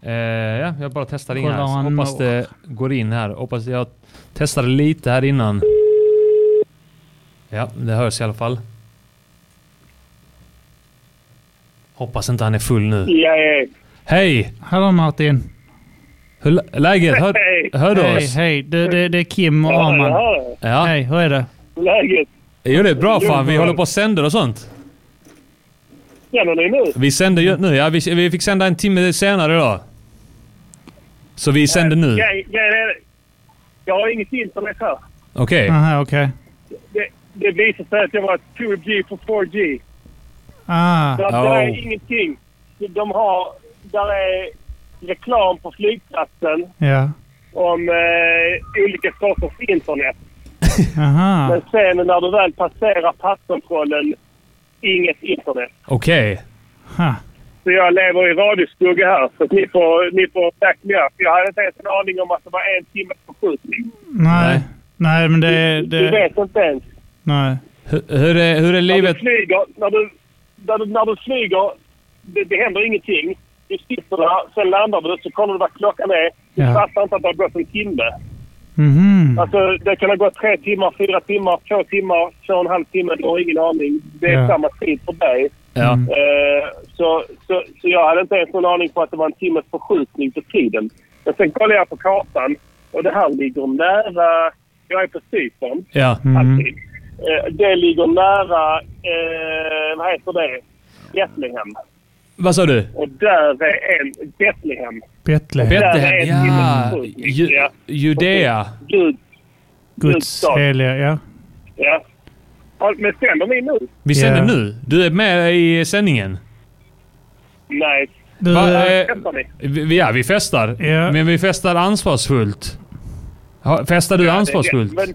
Eh, ja, jag bara testar Kolla här. hoppas det går in här. Hoppas jag testade lite här innan. Ja, det hörs i alla fall. Hoppas inte han är full nu. Ja, ja. Hej! Hallå Martin. Hur lä- läget? Hör, Hej. hör du Hej, oss? hej. Det, det, det är Kim och Ja, Arman. jag. Ja. Hej, hur är det? Läget? Jo, det är bra fan. Vi håller på och sänder och sånt. Känner ni nu? Vi sänder ju nu. Ja, vi, vi fick sända en timme senare idag. Så vi sänder nu? Grejen är, jag har inget internet här. Okej. Aha, okej. Det, det visade sig att jag var 2G på 4G. Ah. Så att det är ingenting. De har... Där är reklam på flygplatsen Ja. om eh, olika sorters internet. Aha. Men sen när du väl passerar passkontrollen, inget internet. Okej. Ha. Så jag lever i radioskugga här. Så att ni får, ni får back me up. Jag hade inte ens en aning om att det var en timmes förskjutning. Nej. Nej, men det... Du det vet inte ens. nej. Hur, hur, är, hur är När livet? du flyger, när du, när du, när du flyger, det, det händer ingenting. Du sitter där, sen landar du, så kollar du vad klockan är. Du Ja. fattar inte att det har gått en timme. Mhm. Alltså, det kan ha gått tre timmar, fyra timmar, två timmar, två och en halv timme. Du har ingen aning. Det är Ja. samma tid för dig. Ja. Eh, så, så, så jag hade inte ens någon aning på att det var en timmes förskjutning på tiden. Men sen kollade jag på kartan och det här ligger nära... Jag är på Cypern, Ja. alltid. Eh, det ligger nära, eh, vad heter det, Betlehem. Vad sa du? Och där är en Betlehem. Betlehem. Betlehem? Ja. Ju, Ja. Judea? Gud, Guds heliga, ja. ja. Ja, Men sänder ni nu? Vi sänder Ja. nu. Du är med i sändningen. Nej. Du, Va, eh, Testar ni? vi- ja, vi festar. Ja. Men vi festar ansvarsfullt. Festar du ansvarsfullt? Men,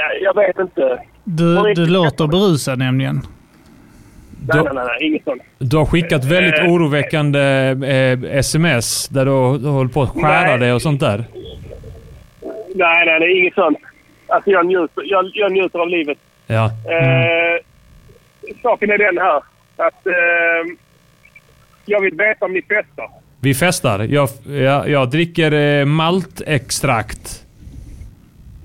ja, jag vet inte. du, du låter berusad nämligen. Du, nej, nej, nej. Inget sånt. du har skickat väldigt Eh. oroväckande eh, sms där du, du håller på att skära Nej. dig och sånt där. Nej, nej, nej. Inget sånt. Alltså jag njuter, jag, jag njuter av livet. Ja. Eh, saken är den här. Att eh, jag vill veta om ni festar. Vi festar. Jag, jag, jag dricker eh, maltextrakt.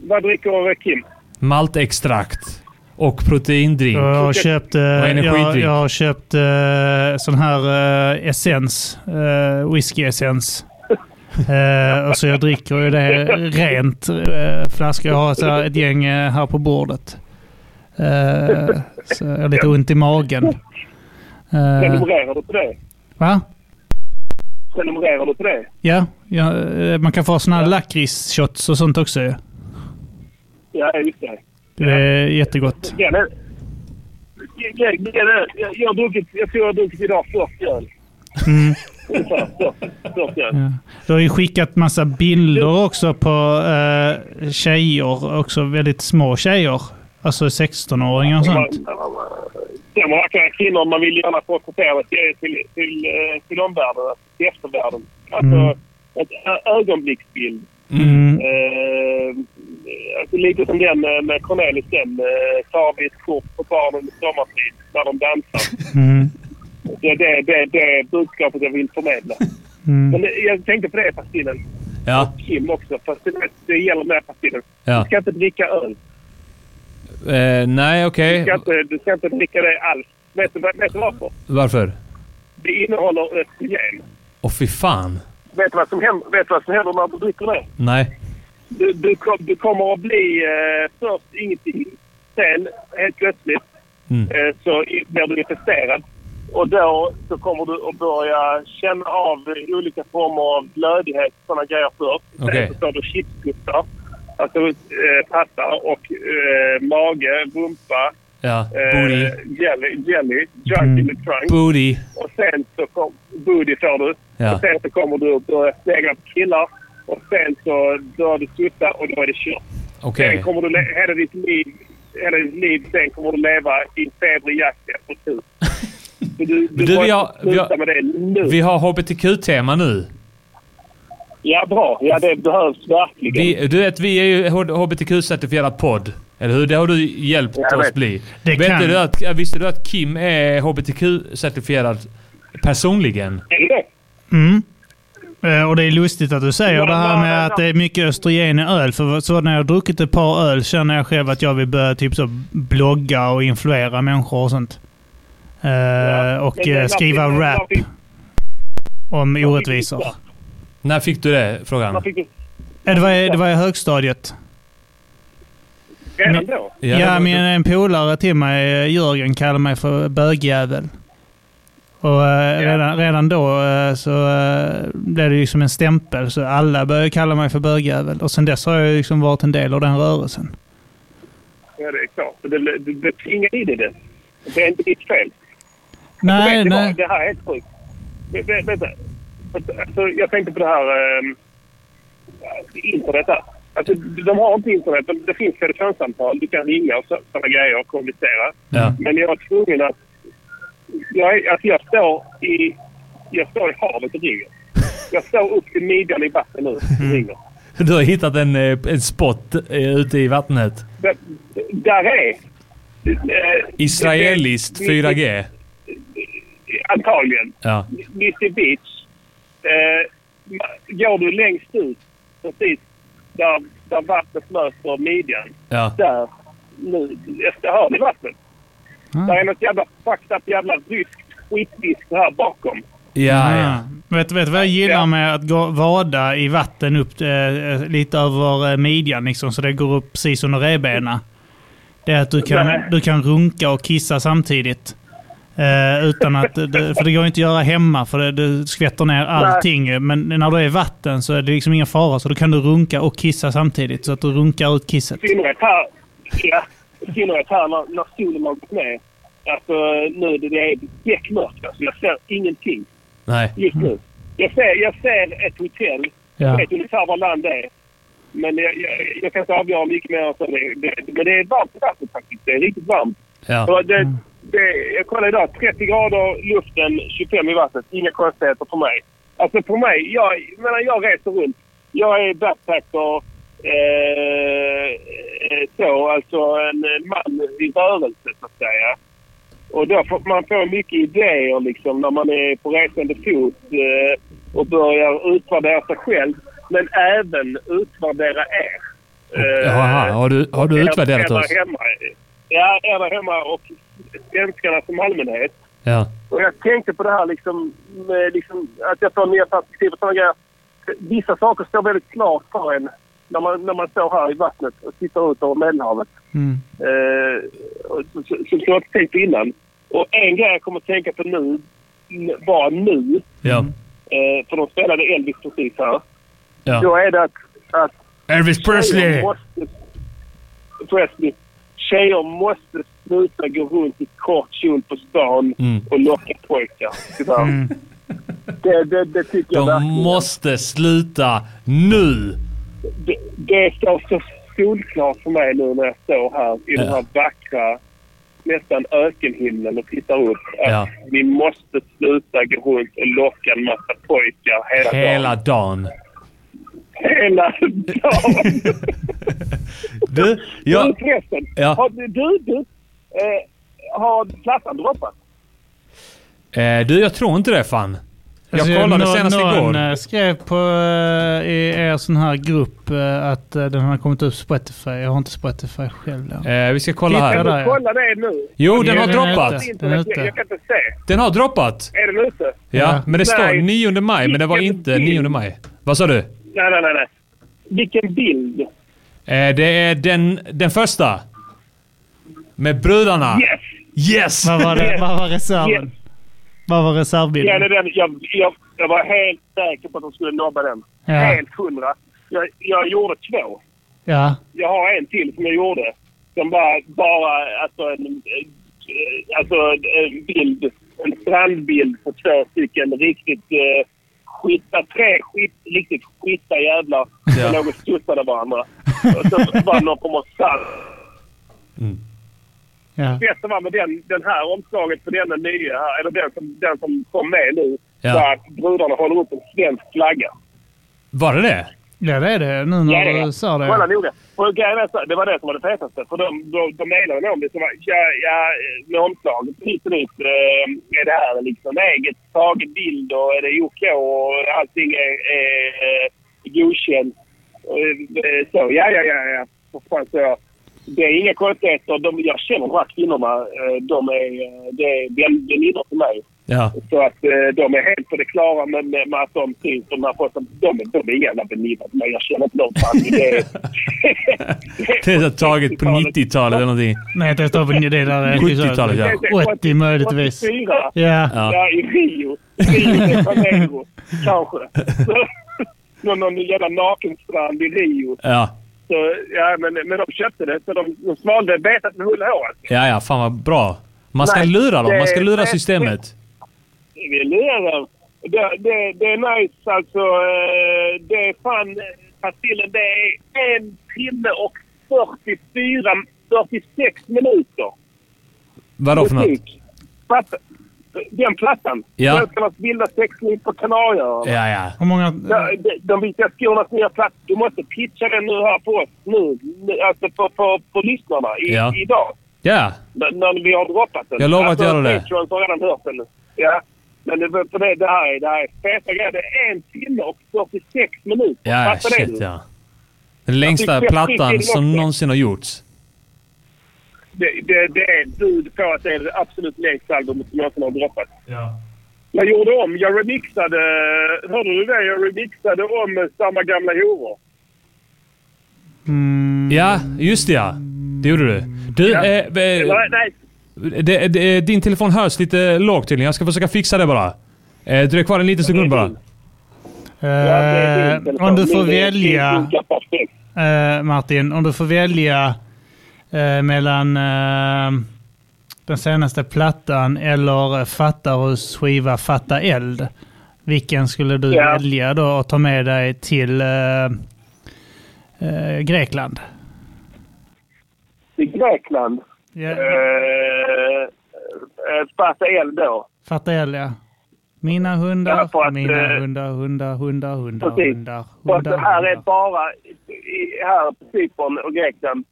Vad dricker Kim? Maltextrakt. Och proteindrink. Jag har köpt, eh, jag, jag har köpt eh, sån här eh, essens. Eh, whisky-essens. Eh, och så jag dricker ju det rent eh, flaska. Jag har så här ett gäng eh, här på bordet. Eh, så jag har lite ont i magen. Eh, Prenumererar du på det? va? Prenumererar du på det? Ja, ja, eh, man kan få såna här lakritsshots och sånt också ju. Ja, just det. Det är jättegott. Ja, det, ja, ja, det, jag, jag, har druckit, jag tror jag har druckit idag 40 öl. Mm. Ungefär 40, 40 öl. Ja. Du har ju skickat massa bilder också på eh, tjejer, också väldigt små tjejer. Alltså 16-åringar och sånt. Sen vackra kvinnor man vill gärna porträttera till, till, till, eh, till omvärlden, till eftervärlden. Alltså Mm. ett ögonblicksbild. Mm. Eh, alltså lite som den eh, med Cornelis den. Eh, tar vi ett kort på barnen sommartid när de dansar. Mm. Det, det, det, det är budskapet jag vill förmedla. Mm. Men jag tänkte på det Pastillen. Ja. Kim också. Fast det, det gäller med Pastillen. Ja. Du ska inte dricka öl. Eh, nej, okej. Du, ska inte, du ska inte dricka det alls. Vet du, vet du varför? Varför? Det innehåller östrogen. Åh fy fan. Vet du vad som händer, vet du vad som händer när du dricker det? Nej. Du, du, kom, du kommer att bli eh, först ingenting. Sen helt plötsligt Mm. eh, så blir du infesterad. Och då så kommer du att börja känna av olika former av blödighet och sådana grejer först. Okej. Sen så får du chipsputtar. Alltså eh, pattar och eh, mage, rumpa, Ja. eh, Booty. jelly, jelly, junk Mm. in the trunk. Booty. Och sen så kom, booty får du. Ja. Och sen så kommer du att börja snegla på killar. Och sen så börjar du sutta och då är det kört. Okej. Sen kommer du hela ditt liv, hela ditt liv sen kommer du leva i febrig jakt efter tur. Så du, du, du, vi har, vi, sluta med det har, nu. vi har HBTQ-tema nu. Ja, bra. Ja, det behövs verkligen. Vi, du vet, vi är ju HBTQ-certifierad podd. Eller hur? Det har du hjälpt Jag oss vet. bli. Det vet kan- du att, visste du att Kim är HBTQ-certifierad personligen? Är det? Mm. Eh, Och det är lustigt att du säger Ja, det här med ja. att det är mycket östrogen i öl. För så när jag har druckit ett par öl känner jag själv att jag vill börja typ så blogga och influera människor och sånt. Eh, och eh, skriva varför- rap varför- om orättvisor. När fick du det? Frågan. fick du- Det var, det var i högstadiet. Redan då? Ja, men en polare till mig, Jörgen, kallar mig för bögjävel. Och eh, redan, redan då eh, så eh, blev det liksom en stämpel, så alla började kalla mig för bögjävel. Och sen dess har jag liksom varit en del av den rörelsen. Ja, det är klart. Det, det, det, det tvingar in i det. Det är inte ditt fel. Nej, Vet nej. Det här är helt sjukt. Vä- vä- Vänta. Alltså, jag tänkte på det här eh, internet. Där. Alltså, de har inte internet. men Det finns telefonsamtal. Du kan ringa och så- sådana grejer och kommunicera. Ja. Men jag var tvungen att... Jag, alltså, jag, står i, jag står i havet och ringer. Jag står upp till midjan i vatten nu och ringer. Du har hittat en, eh, en spot eh, ute i vattnet. Där, där är... eh, Israeliskt 4G. Antagligen. Ja. Missy Beach. Eh, går du längst ut, precis där, där vattnet möter midjan. Ja. Där, nu, hör ni vattnet? Där är något jävla fucked up jävla ryskt skitdisk här bakom. Ja, ja. Vet vet du vad jag gillar med att gå, vada i vatten upp eh, lite över eh, midjan liksom, så det går upp precis under revbenen? Det är att du kan, Nej. du kan runka och kissa samtidigt. Eh, utan att, det, för det går inte att göra hemma för det, det skvätter ner allting. Men när du är i vatten så är det liksom ingen fara. Så då kan du runka och kissa samtidigt. Så att du runkar ut kisset. I synnerhet här, ja, i synnerhet här när, när solen har gått ner. Alltså nu det, det är beckmörkt. Alltså, jag ser ingenting Nej. just nu. Jag ser, jag ser ett hotell. Ja. Jag vet ungefär var land det är. Men jag, jag, jag kan inte avgöra mycket mer än så. Det, det, men det är varmt i vattnet faktiskt. Det är riktigt varmt. Ja. Och det, det, jag kollade idag. 30 grader luften, 25 i vattnet. Inga konstigheter för mig. Alltså för mig, jag menar, jag reser runt. Jag är backpacker. Eh, eh, så, alltså en man i rörelse så att säga. Och då får man får mycket idéer liksom när man är på resande fot eh, och börjar utvärdera sig själv. Men även utvärdera er. Eh, Jaha, har du, har du er- utvärderat er oss? Hemma. Ja, er där hemma och svenskarna som allmänhet. Ja. Och jag tänkte på det här liksom, med liksom att jag får nya perspektiv och sådana grejer. Vissa saker står väldigt klart för en när man, när man står här i vattnet och tittar ut över Medelhavet. Mm. Eh, som jag inte tänkt innan. Och en grej jag kommer att tänka på nu, bara nu, Ja. eh, för de spelade Elvis precis här. Ja. Då är det att, att Elvis Presley! måste, Presley. Tjejer måste sluta gå runt i kort kjol på stan Mm. och locka pojkar. Tyvärr. Mm. Det, det, det tycker jag De verkligen. måste sluta nu! Det, det står så solklart för mig nu när jag står här i den Ja. här vackra, nästan ökenhimlen och tittar upp. Att Ja. vi måste sluta gå runt och locka en massa pojkar hela, Hela dagen. dagen. Hela dagen! Du, Du jag... förresten. Ja. Har, du, du, eh, har plattan droppat? Eh, du, jag tror inte det fan. Jag Alltså, kollade nå- senast någon igår. eh, skrev på eh, i er sån här grupp eh, att den har kommit upp på Spotify. Jag har inte Spotify själv. Då. Eh, vi ska kolla Titta här. där, ja. Kolla det nu. Jo, den har den är droppat. ute. jag, jag kan inte se. Den har droppat. Är den ute? Ja, Ja. men det står Nej. 9 maj, men det var inte bild. 9 maj. Vad sa du? Nej, nej, nej. nej. Vilken bild! Eh, det är den, den första. Med brudarna. Yes! Yes! Vad var, det, vad var reserven? Yes. Vad var Ja, reservbilden? är den. Jag, jag, jag var helt säker på att de skulle nobba den. Ja. Helt hundra. Jag, jag gjorde två. Ja. Jag har en till som jag gjorde. Som var bara alltså en, eh, alltså en bild. En strandbild på två stycken riktigt eh, skita, tre skit, riktigt skita jävlar Ja. som låg och studsade varandra. Och så var det någon form av sand. Ja. bästa var med den, den här omslaget på denna nya, här, eller den som, den som kom med nu, Ja. att brudarna håller upp en svensk flagga. Var det det? ja, det är det nu när du sa det. Kolla noga. Så, det var det som var det fetaste. För de, de, de menade med om det. Så var, ja, ja, med omslaget hit och dit. Eh, är det här liksom eget taget bild och är det OK och allting är, är eh, godkänt. Och, eh, så, ja, ja, ja, ja. För fan, så jag. Det är inga konstigheter. De, jag känner de här kvinnorna. eh, De är, eh, det är vän- väninnor till mig. Ja. Så att eh, de är helt på det klara med, med, att de syns. De, har fått, de, de, de är jävla väninnor till mig. Jag känner inte dem. Det är, Det är så taget på 90-talet eller någonting. Nej, det står på det där är 70-talet, ja. 80 möjligtvis. 84. Ja. Ja. i Rio. Rio de Janeiro, kanske. Någon jävla nakenstrand i Rio. Ja. Så, ja, men, men de köpte det, så de, de svalde betet med hull och hår. alltså. Ja, ja. Fan vad bra. Man ska Nej, lura dem. Man ska lura det- systemet. Vi lurar dem. Det, det, det är nice alltså. eh, Det är fan... Pastillen, det är en timme och 44, 46 minuter. Vadå för något? Den plattan. Ja. Svenskarnas vilda sexliv på Kanarieöarna. Ja, ja. Hur många... Ja, de, de vita skornas nya platta. Du måste pitcha den nu här på oss nu. Alltså på, på, på lyssnarna i, Ja. idag. Ja. När, när vi har droppat den. Jag lovar att alltså, göra det. Patreons har redan hört den. Ja. Men det, för det, det, här är, det här är feta grejer. Det är en timme och 46 minuter. Ja, Fattar det shit du? ja. Den längsta plattan som någonsin har gjorts. Det, det, det är bud på att det är det absolut längsta albumet som någonsin har droppat. Ja. Jag gjorde om. Jag remixade... Hörde du det? Jag remixade om Samma gamla horor. Ja, just det ja. Det gjorde du. Du, Ja. eh, eh, Nej, nej. det, det, din telefon hörs lite lågt tydligen. Jag ska försöka fixa det bara. Eh, dröj kvar en liten sekund bara. Eh, om du får välja, eh, Martin, om du får välja eh, mellan eh, den senaste plattan eller Fattarus skiva Fatta eld. Vilken skulle du Ja. välja då och ta med dig till eh, eh, Grekland? I Grekland. Ja. Eh, eh, Fatta eld då. Fatta eld, ja. Mina hundar, Ja, för att, mina eh, hundar, hundar, hundar, hundar, Precis. hundar, För att det hundar, här är hundar. bara... Här på Cypern och Grekland.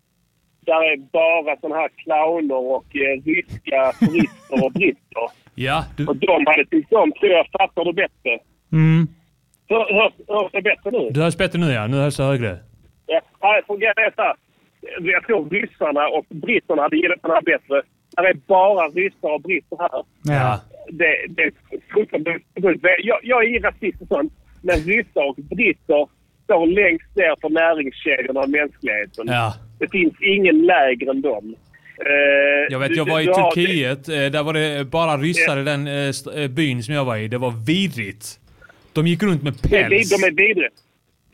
Där är bara såna här clowner och eh, ryska turister och britter. Ja, du... Och de hade tyckt om, tror jag, Fattar du bättre? Mm. Hör- Hörs hörs det bättre nu? Du hörs bättre nu ja. Nu hörs det högre. Ja, fungerar det så. Jag tror ryssarna och britterna hade gillat den här bättre. Här är bara ryssar och britter här. Ja. Det, det är fruktansvärt. Jag, jag är rasist och sånt. Men ryssar och britter står längst ner på näringskedjan av mänskligheten. Ja. Det finns ingen lägre än dem. Eh, Jag vet, du- jag var i du Turkiet. eh, Där var det bara ryssar i den eh, byn som jag var i. Det var vidrigt. De gick runt med päls. de är vidriga.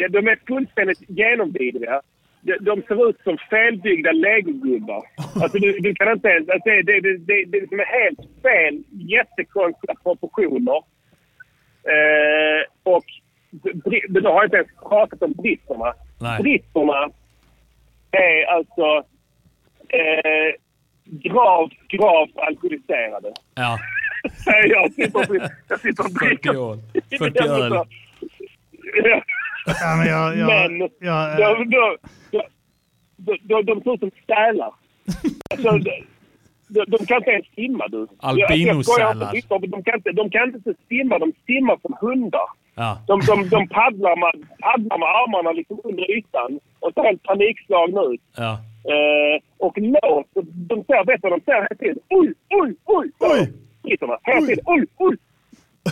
De är fullständigt genomvidriga. De, ser ut som felbyggda legogubbar. Alltså du, du kan inte ens... Alltså det, det, det, det, är liksom helt fel, jättekonstiga proportioner. Eh, och då har jag inte ens pratat om britterna. Nej. Britterna är alltså eh, gravt, gravt alkoholiserade. Ja. Jag. Sitter, och- jag sitter och 40 år. 40 öl. Ja. Men jag, jag, Men jag, de, de, de, de, de ser ut som sälar. Alltså, de, kan inte ens simma du. Inte. De kan inte, de kan inte simma. De simmar som hundar. Ja. De, de, de paddlar, med, paddlar med armarna liksom under ytan och ser helt panikslagna ut. Ja. Eh, och låter... De ser, vad de säger hela tiden? Oj, oj, oj! Oj! Hela tiden. Oj, oj!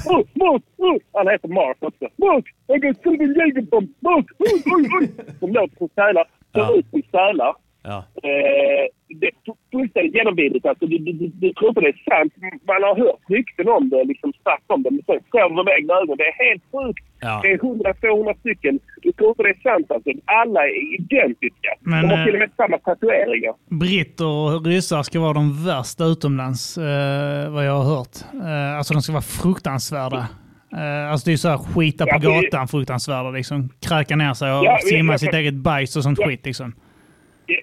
Oj, Mark, oj! Han heter Mark också. Mark! Jag kan se din jägerbomb! Mark! Oj, oj, oj! De låter som sälar. Ser ut som sälar. Ja. Eh, det är fullständigt genomvidrigt. Alltså, du, du, du, du tror inte det är sant. Man har hört rykten om det, liksom snack om det. Men sen ser man med egna ögon. Det är helt sjukt. Ja. Det är 100-200 stycken. Du tror inte det är sant alltså. Alla är identiska. Men, de har eh, till och med samma tatueringar. britter och ryssar ska vara de värsta utomlands, eh, vad jag har hört. Eh, alltså de ska vara fruktansvärda. Eh, alltså det är så här skita på Ja, gatan fruktansvärda liksom. Kräka ner sig och Ja, simma jag- sitt eget bajs och sånt Ja. skit liksom.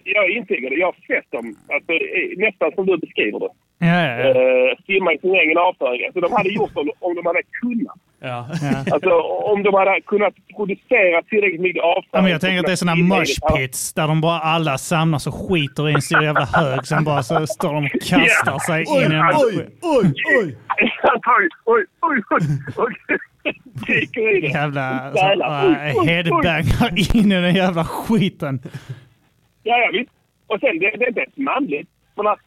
Jag, intygar det. Jag har sett dem. Alltså, nästan som du beskriver det. Ja, ja, ja. Eh, simma i sin egen avföring. Alltså, de hade gjort det om de hade kunnat. Ja. Alltså om de hade kunnat producera tillräckligt mycket avföring. Ja, men jag tänker att det är sådana i- pits där de bara alla samlas och skiter i en stor jävla hög. Sen bara så står de och kastar Ja. sig Oj, in i en oj, oj, oj! oj, oj, oj, oj, jävla oj. headbangar in i den jävla skiten. Ja, ja, visst. Och sen, det, det är inte ens manligt. Att,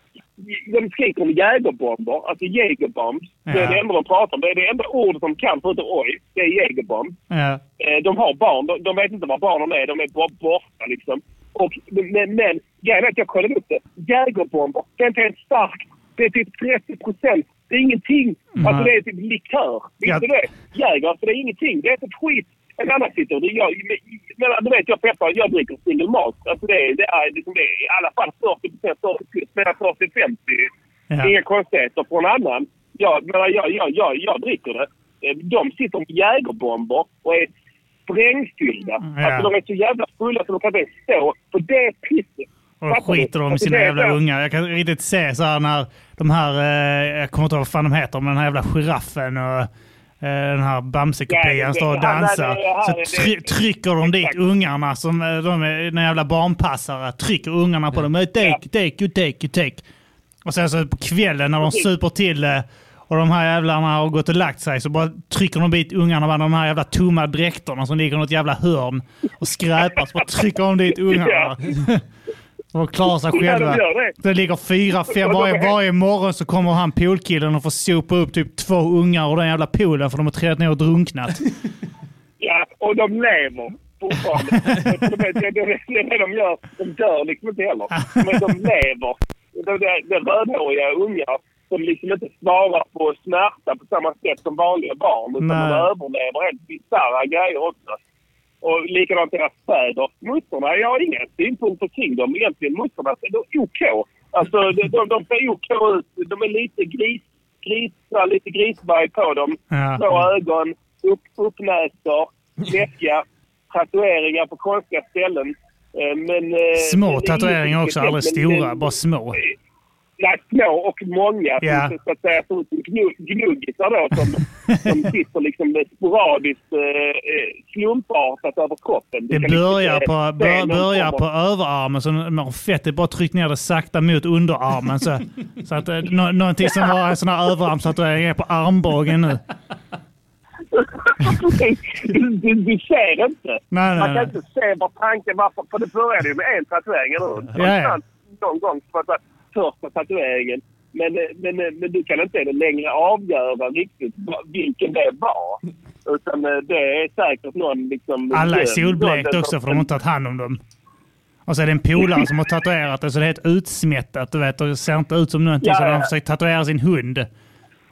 de skriker om jägerbomber, alltså jägerbombs. Det är Ja. det enda de pratar om. Det är det enda ordet de kan förutom oj. Det är jägerbomb. Ja. Eh, De har barn. De, de vet inte var barnen är. De är bara borta liksom. Och, men, men grejen är att jag kollade upp det. Jägerbomber. Det är inte ens starkt. Det är typ 30 procent. Det är ingenting. Nej. Alltså det är typ likör. Visste Ja. du det? Jäger, alltså det är ingenting. Det är typ skit. En annan och jag, men, du vet jag peppar, jag dricker single malt. Alltså det, är- det är liksom det är i alla fall 40 procent, 40 plus, mellan 40 och 50. Ja. Inga konstigheter. En annan, jag, jag, jag, jag, jag dricker det. Eh, De sitter med jägerbomber och är sprängfyllda. Ja. Alltså de är så jävla fulla så de kan inte stå på det pisset. Och Fattar skiter om Alltså, sina är jävla ungar. Jag kan riktigt se så här när de här, eh, jag kommer inte ihåg vad fan de heter, men den här jävla giraffen och den här Bamse-kopian står och dansar. Så try- trycker de dit ungarna som eh, de är den jävla barnpassare. Trycker ungarna på dem. Eh, Take, take, you take, you take. Och sen så på kvällen när de super till och de här jävlarna har gått och lagt sig så bara trycker de dit ungarna med de här jävla tomma dräkterna som ligger i något jävla hörn och skräpar. Så bara trycker de dit ungarna. Och klarar sig Ja, de själva. det. Det ligger fyra, fem de varje, varje morgon så kommer han poolkillen och får sopa upp typ två ungar ur den jävla poolen för de har trillat ner och drunknat. Ja, och de lever fortfarande. de, det, det, det är det de gör. De dör liksom inte heller. Men de lever. Det, det, det rödhåriga ungar som liksom inte svarar på smärta på samma sätt som vanliga barn. Utan Nej. de överlever helt bisarra grejer också. Och likadant deras fäder. Muttrarna, jag har inga synpunkter kring dem egentligen. Muttrarna, de är OK. Alltså de, de, de ser OK ut. De är lite gris, grisa, lite grisberg på dem. Ja. Små ögon, upp, uppnäsor, läskiga, tatueringar på konstiga ställen. Eh, Men, eh, Små men tatueringar också, aldrig stora, bara små. Nej, små och många. Som, så att säga gnugg- gnuggisar då. Som, som sitter liksom sporadiskt eh, eh, slumpartat över kroppen. Det liksom börjar på, bör, börjar på överarmen så när fettet bara tryckt ner det sakta mot underarmen. Så, så att eh, nå, någonting som var en sån här överarmstatuering är på armbågen nu. du, du, du ser inte. Nej, Man kan nej. inte se vad tanken var. För, det började ju med en tatuering, eller hur? Ja, ja. Någon gång på att- första tatueringen. Men, eh, men, eh, men du kan inte längre avgöra riktigt vilken det var. Utan eh, det är säkert någon liksom... Alla är solblekt också för de har inte tagit hand om dem. Och så är det en polare som har tatuerat det så det är helt utsmättat. Du vet, och det ser inte ut som någonting. Ja, så de har försökt tatuera sin hund.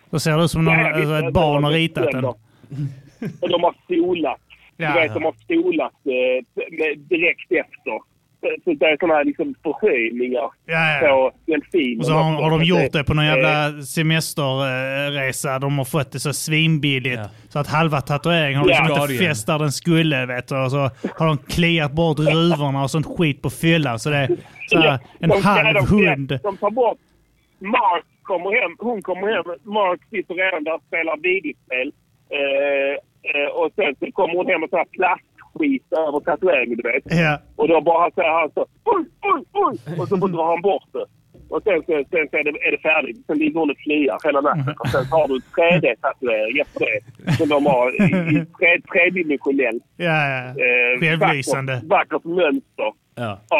Då ser det ut som någon, Ja, alltså, ett barn har ritat den. Och de har solat. Ja, du vet, de har solat eh, direkt efter. Så- det är sådana här liksom förhöjningar Ja, ja. på den filmen. Och så har, har de gjort det på någon Eh, jävla semesterresa. De har fått det så svinbilligt. Så att halva tatueringen har liksom Ja. inte fäst där den skulle. Vet du. Och så har de kliat bort ruvorna och sånt skit på fyllan. Så det är så här, en de, halv de, hund. De tar bort... Mark kommer hem. Hon kommer hem. Mark sitter redan där och spelar videospel. Eh, eh, och sen så kommer hon hem och tar plastskit över tatueringen, du vet. Ja. Och då bara säger han så oj, oj, oj! Och så drar han bort det. Och sen, sen, sen så är, det, är det färdigt. Sen ligger hon och kliar hela natten. Och sen har du en 3D-tatuering efter det. Som de har i, i tre, tredimensionellt. Ja, ja. Eh, Självlysande. Vackert, vackert mönster.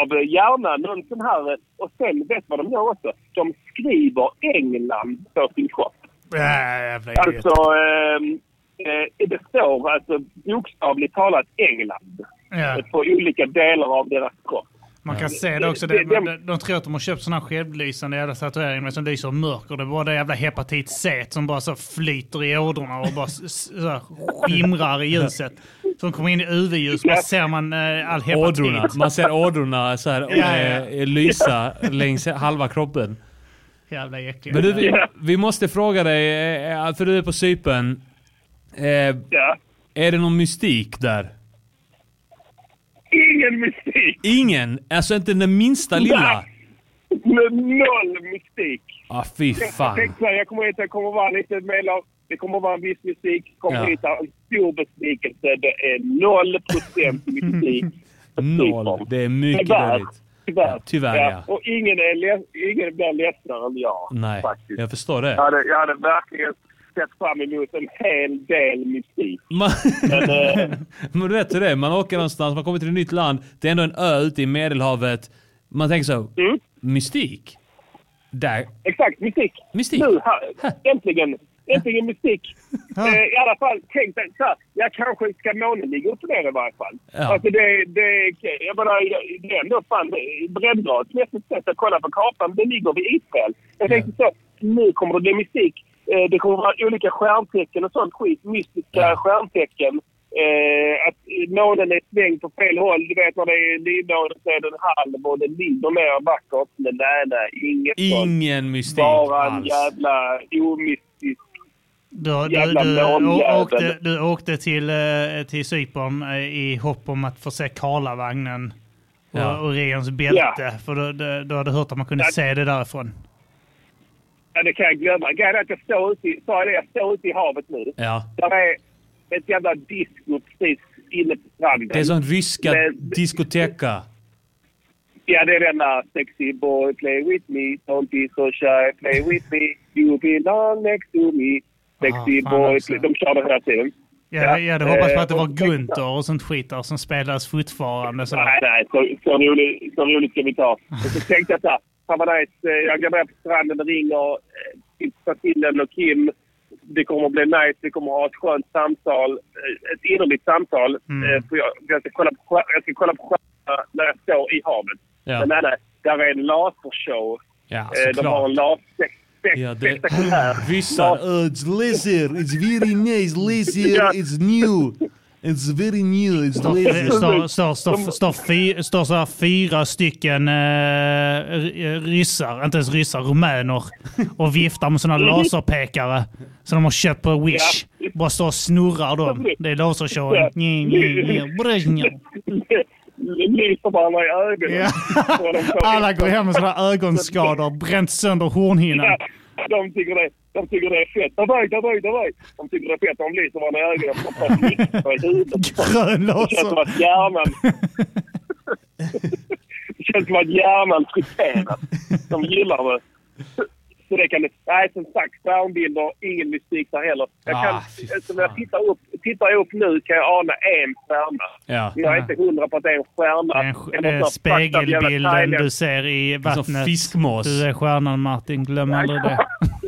Av eh, gärna någon sån här... eh, Och sen vet du vad de gör också? De skriver England på sin kropp. Ja, jävla idiot. Alltså... ehm, Eh, det står alltså bokstavligt talat England. Ja. eh, På olika delar av deras kropp. Man kan se det också. Det, de, de tror att de har köpt här självlysande jävla tatueringar som lyser mörker. Det är bara det jävla hepatit C som bara så flyter i ådrorna och bara så skimrar i ljuset. Som kommer in i UV-ljus. Bara ser man eh, all hepatit. Ådrorna. Man ser ådrorna så här, Ja, ja. eh, lysa längs halva kroppen. Jävla äckliga. Men du, vi, vi måste fråga dig, eh, för du är på Cypern. Eh, Är det någon mystik där? Ingen mystik! Ingen? Alltså inte den minsta lilla? Med noll mystik. Ah, fy Jag fan. tänkte säga, jag kommer hit, det kommer vara lite mer, det kommer vara en viss musik. Kommer Ja. hit en stor besvikelse. Det är noll procent mystik. Noll. Det är mycket Tyvärr. dåligt. Tyvärr. Tyvärr, ja. Och ingen, är ingen blir ledsenare än jag. Nej, Faktiskt. jag förstår det. Jag hade, jag hade verkligen sett fram emot en hel del mystik. Man, Men, eh, men du vet hur det är, man åker någonstans, man kommer till ett nytt land, det är ändå en ö ute i medelhavet. Man tänker så, Mm. mystik? Där. Exakt, mystik. Mystik. Nu, här, äntligen. Äntligen mystik. Eh, I alla fall, tänk dig så här. Jag kanske ska månen ligga upp och ner i varje fall. Ja. Alltså det, det, jag menar, det är ändå fan breddgradsmässigt sett att kolla på kartan. Det ligger vid Israel. Jag tänkte så, nu kommer det bli mystik. Eh, det kommer vara olika stjärntecken och sånt skit. Mystiska stjärntecken. Eh, att månen är svängd på fel håll. Du vet när det är nymåne så är den halv och den ligger ner vackert. Men nej, nej. Inget sånt. Ingen mystik Bara en alls. jävla omystisk... Du, du, Jävla du, månjävel. åkte, du åkte till, eh, till Cypern eh, i hopp om att få se Karlavagnen och Ja. Orions bälte. För du, du, du hade hört att man kunde Ja. se det därifrån. Ja, det kan jag glömma. Grejen är att jag står ute i, sa jag det, jag står ute i havet nu. Ja. Där är ett jävla disco precis inne på stranden. Det är som ryska Men- diskoteka. Ja, det är den där Sexy boy, play with me. Don't be so shy, play with me. You belong next to me. Sexy Ah, boy, också. De kör den hela tiden. Jag, jag hade hoppats på att det eh, var och- Gunther och sånt skit där som spelas fortfarande. Så. Nej, nej. Så, så, roligt, så roligt ska vi ta. Och så tänkte jag så här. Nice. Eh, Jag går ner på stranden och ringer eh, till Fatillen och Kim. Det kommer att bli nice. Vi kommer att ha ett skönt samtal. eh, Ett innerligt samtal. Mm. Jag, jag, ska kolla på, jag ska kolla på stjärnorna när jag står i havet. Ja. Men nej, nej. Där är en lasershow. Ja, De har en laser... Ja, det-. Ryssar. Uh, it's laser. It's very nice. Laser. It's new. It's very new. It's Står, laser. står, står, står, står, fy, står så här fyra stycken eh, ryssar, inte ens ryssar, rumäner och viftar med såna laserpekare som de har köpt på Wish. Bara står och snurrar dem. Det är lasershowen. Lyser varandra i ögonen. Alla går hem med sådana ögonskador, bränt sönder hornhinnan. Ja, de tycker det, de tycker det är fett. Davai, davai, davai. De tycker det är fett. De lyser varandra i ögonen. Grön Det känns som laser. att hjärnan... det känns som att hjärnan friteras. De gillar det. Så det kan det... Nej, som sagt, stjärnbilder, ingen mystik där heller. Jag kan, Ah, fy som jag tittar upp, tittar upp nu kan jag ana en stjärna. Ja. Jag är inte hundra på att det är en stjärna. En, Det är spegelbilden du ser i Som vattnet. fiskmås. Du är stjärnan Martin, glöm aldrig det.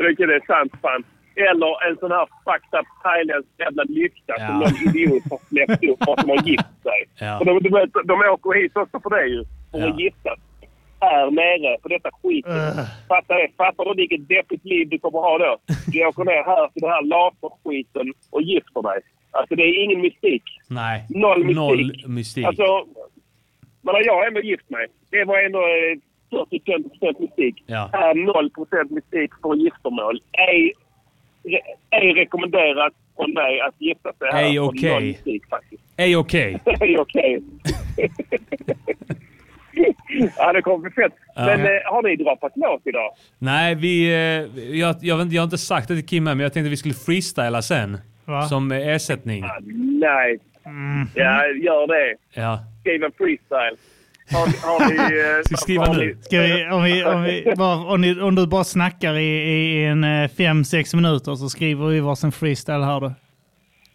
Det är sant fan. Eller en sån här fucked up thailändsk jävla lykta Ja. som någon idiot har släppt upp för att de har gift sig. Ja. De, vet, de åker hit också för det ju. För Ja. att gifta sig. Här nere på detta skit. Ugh. Fattar, det? Fattar du vilket deppigt liv du kommer ha då? Du åker ner här till den här laserskiten och gifter dig. Alltså det är ingen mystik. Nej. Noll mystik. Noll mystik. Alltså, men jag har ändå gift mig. Det var ändå eh, 40-50% mystik. Ja. Här 0% mystik för giftermål. Ej, re, ej rekommenderat från mig att gifta sig här. Ej okej. mystik. Ej okej. Ej okej. ja, det kommer bli fett. Ja. Men eh, har ni droppat låt idag? Nej, vi... eh, Jag, jag, jag har inte sagt det till Kim men jag tänkte att vi skulle freestyla sen. Va? Som eh, ersättning. Nej. Ja, gör det. Ja. Skriv en freestyle. Har, har ni... eh, Ska skriva nu? ni- Ska vi, om, vi, om, vi, bara, om, ni, om du bara snackar i, i en eh, fem, sex minuter så skriver vi varsin freestyle här då.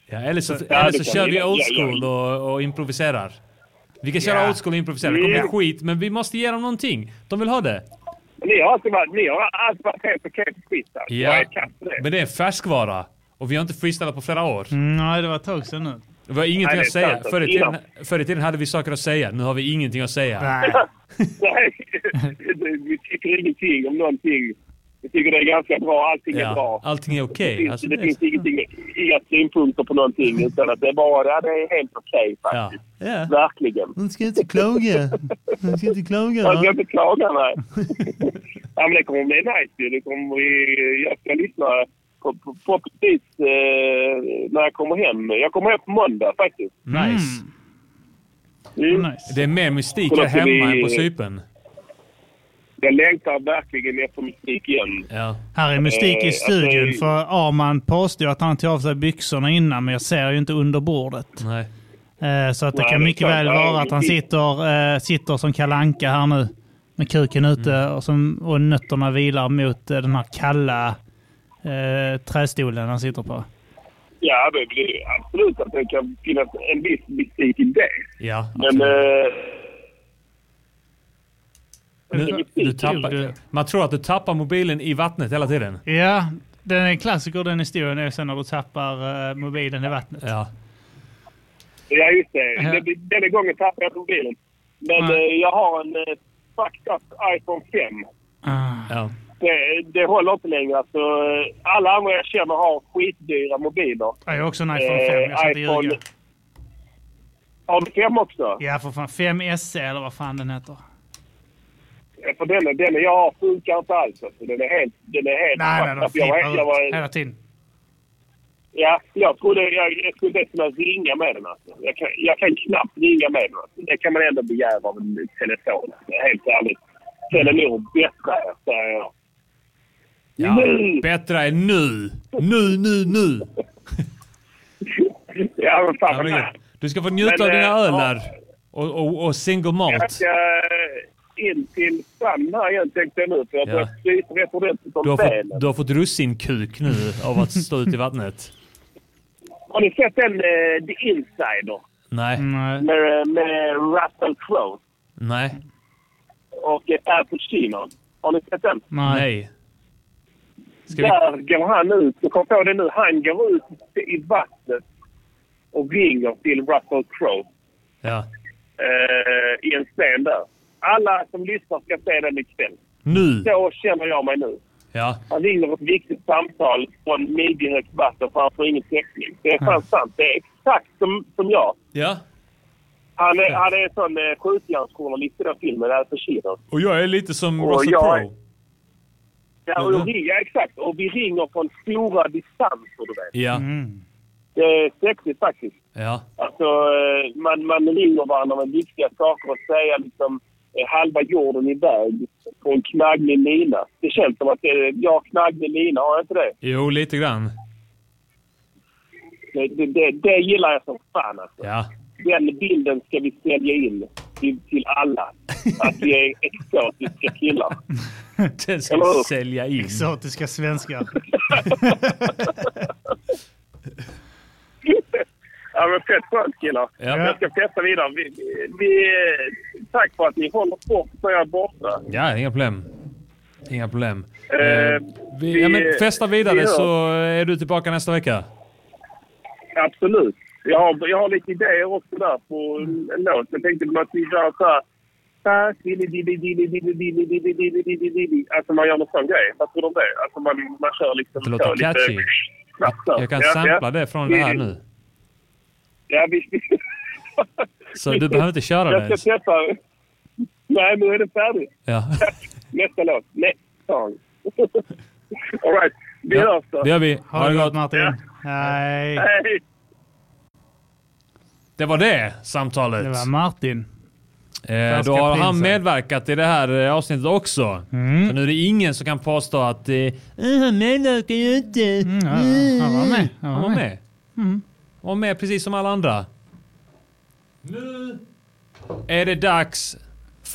Ja, eller så, Ja, eller så kör vi old school och, och improviserar. Vi kan köra Ja. old school och improvisera. Det kommer Mm. bli skit, men vi måste ge dem någonting. De vill ha det. Ni har alltid varit, ni har alltid varit helt okej på freestyle. Ja, men det är färskvara. Och vi har inte freestylat på flera år. Mm, nej, det var ett tag sedan nu. Det var ingenting Nej, det är att säga. Förr i, tiden, förr i tiden hade vi saker att säga. Nu har vi ingenting att säga. Nej. Nej, vi tycker ingenting om någonting. Vi tycker det är ganska bra. Allting är Ja, bra. allting är Det okej. finns, Alltså, det det- finns ingenting, inga synpunkter på någonting. Utan att det är bara, ja, det är helt okej Ja. faktiskt. Ja. Verkligen. Man ska inte klaga. Man ska inte klaga. Jag ska inte klaga, nej. ja, men det kommer bli nice ju. Det kommer bli, jag ska lyssna på, på, på precis eh, när jag kommer hem. Jag kommer hem på måndag faktiskt. Nice. Mm. Nice. Det är mer mystik här hemma vi- än på Cypern. Jag längtar verkligen efter musik igen. Ja. Här är mystik Eh, i studion alltså- för Arman påstår att han tog av sig byxorna innan men jag ser ju inte under bordet. Nej. Eh, Så att det Nej, kan mycket väl vara att han sitter, eh, sitter som kalanka här nu med kuken ute Mm. och, som, och nötterna vilar mot den här kalla eh, trästolen han sitter på. Ja, det blir absolut att det kan finnas en viss mystik i det. Ja, Men eh, Nu, du tappar, man tror att du tappar mobilen i vattnet hela tiden. Ja, den är en klassiker den historien är sen när du tappar eh, mobilen i vattnet. Ja. Ja, just det. Ja. Den- Denna gången tappade jag mobilen. Men Ja. eh, jag har en eh, fucked up iPhone 5. Ah. Ja. Det, det håller inte längre. Alltså, eh, alla andra jag känner har skitdyra mobiler. Jag har också en iPhone 5, jag ska inte iPhone- ljuga. Har du 5 också? Ja, för fan. 5 SE eller vad fan den heter. Ja, För den, den jag har funkar inte alls. Alltså. Den är helt... Den är helt Nej, nej, fucked de up. jag, var, flippar ut hela tiden. ja, jag trodde jag, jag skulle inte kunna ringa med den. Alltså. Jag, kan, jag kan knappt ringa med den. Alltså. Det kan man ändå begära av en telefon. Alltså. Helt ärligt. Telenor bättre, säger jag. Ja, Nu! bättre är nu. Nu, nu, nu. Ja, men fan Ja, men. Du ska få njuta Men, av dina eh, öl ja. där. Och, och, och single Jag malt. ska in till stranden här igen tänkte jag nu. För jag Ja. frysa rätt ordentligt om Du har, benen. fått, du har fått russinkuk nu av att stå ute i vattnet. Har ni sett den eh, The Insider? Nej. Nej. Med, med Russell Crowe Nej. och eh, Al Pacino. Har ni sett den? Nej. Ska vi... Där går han ut. Du kommer på det nu. Han går ut i vattnet och ringer till Russell Crowe Ja. eh, i en scen där. Alla som lyssnar ska se den ikväll. Nu. Så känner jag mig nu. Ja. Han ringer ett viktigt samtal från midjehögt vatten för han får ingen täckning. Det är fan sant. Det är exakt som, som jag. Ja. Han är, han är en sån eh, skjutjärnsjournalist i den filmen, Al Pacino. Och jag är lite som Och Russell jag- Crowe. Ja, och jag ringer, ja, exakt. Och vi ringer från stora distanser, du vet. Ja. Det är sexigt faktiskt. Ja. Alltså, eh, man, man ringer varandra med viktiga saker och säger liksom eh, halva jorden iväg på en knagglig lina. Det känns som att det, jag har knagglig lina, har jag inte det? Jo, lite grann. Det, det, det, det gillar jag som fan alltså. Ja. Den bilden ska vi sälja in till, till alla. Att vi är exotiska killar. Den ska Eller hur? vi sälja in. Exotiska svenskar. Ja, men fett skönt killar. Ja. Jag ska testa vidare. Vi, vi, vi, tack för att ni håller sport så jag är borta. Ja, inga problem. Inga problem. Eh, Eh, vi, ja, men festa vi vidare hörs. så är du tillbaka nästa vecka. Absolut. Jag har, jag har lite idéer också där på en, låt. Jag tänkte att vi kör så här... Alltså man gör någon sån grej. Vad tror du om det? Alltså man, man kör liksom... Det låter catchy. Jag kan Ja, sampla ja. det från det här nu. Ja, vi, Så du behöver inte köra jag det. ska testa. Nej, nu är det färdigt. Ja. Nästa låt. Next song. All right. Vi Ja, hörs då. det gör vi. Ha det gott Martin. Ja. Hej. Hej! Det var det samtalet. Det var Martin. Eh, då har han medverkat i det här eh, avsnittet också. Mm. Så nu är det ingen som kan påstå att eh, han medverkar ju inte. Mm, ja, han var med. Han Han var var med. med. Mm. Han var med precis som alla andra. Nu är det dags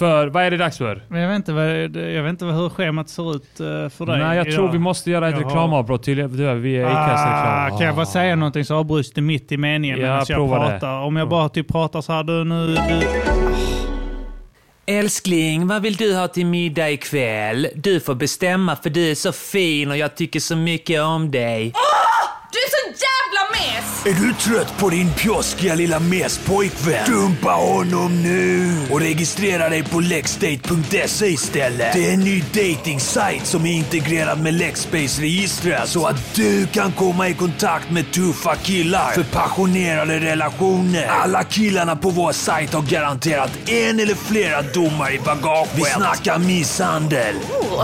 för... Vad är det dags för? Men jag vet inte, vad, jag vet inte vad- hur schemat ser ut eh, för dig Nej, jag idag. tror vi måste göra ett reklamavbrott till vi är Ah, Acast-reklam. kan jag bara säga någonting så avbryts det mitt i meningen Ja, medan jag prova det. pratar. Om jag bara typ pratar så här, du nu... Du, Älskling, vad vill du ha till middag ikväll? Du får bestämma för du är så fin och jag tycker så mycket om dig. Du är så jävla mes! Är du trött på din pjoskiga lilla mespojkvän? Dumpa honom nu och registrera dig på lexdate.se istället. Det är en ny dating som är integrerad med Lexbase-registret så att du kan komma i kontakt med tuffa killar för passionerade relationer. Alla killarna på vår sajt har garanterat en eller flera domar i bagaget. Vi snackar misshandel,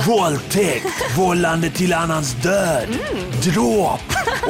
våldtäkt, vållande till annans död, dråp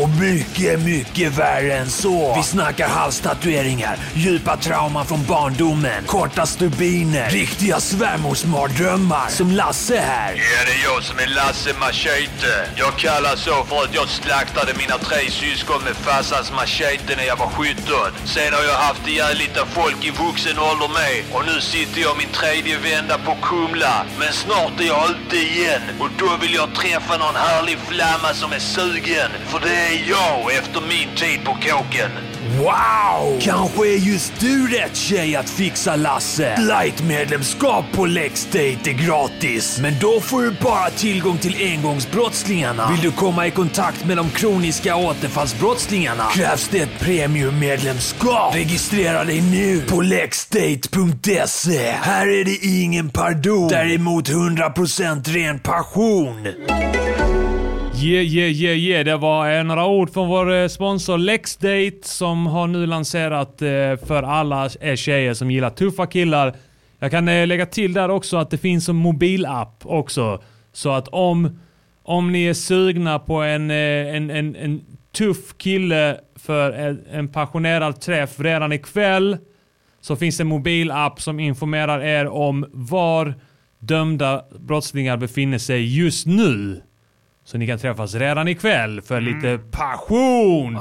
och mycket, mycket värre än så. Vi snackar halstatueringar, djupa trauman från barndomen, korta stubiner, riktiga svärmorsmardrömmar. Som Lasse här. Ja, det är jag som är Lasse Machete. Jag kallas så för att jag slaktade mina tre syskon med farsans machete när jag var 17. Sen har jag haft ihjäl lite folk i vuxen ålder med. Och nu sitter jag min tredje vända på Kumla. Men snart är jag ute igen. Och då vill jag träffa någon härlig flamma som är sugen. För det är jag efter min tid på kåken. Wow! Kanske är just du rätt tjej att fixa Lasse. Light-medlemskap på LexDate är gratis. Men då får du bara tillgång till engångsbrottslingarna. Vill du komma i kontakt med de kroniska återfallsbrottslingarna krävs det ett premiummedlemskap. Registrera dig nu på lexdate.se. Här är det ingen pardon. Däremot 100% ren passion. Yeah, yeah, yeah, yeah. Det var eh, några ord från vår eh, sponsor LexDate som har nu lanserat eh, för alla er tjejer som gillar tuffa killar. Jag kan lägga till där också att det finns en mobilapp också. Så att om, om ni är sugna på en, en, en, en tuff kille för en, en passionerad träff redan ikväll så finns det en mobilapp som informerar er om var dömda brottslingar befinner sig just nu. Så ni kan träffas redan ikväll för lite passion!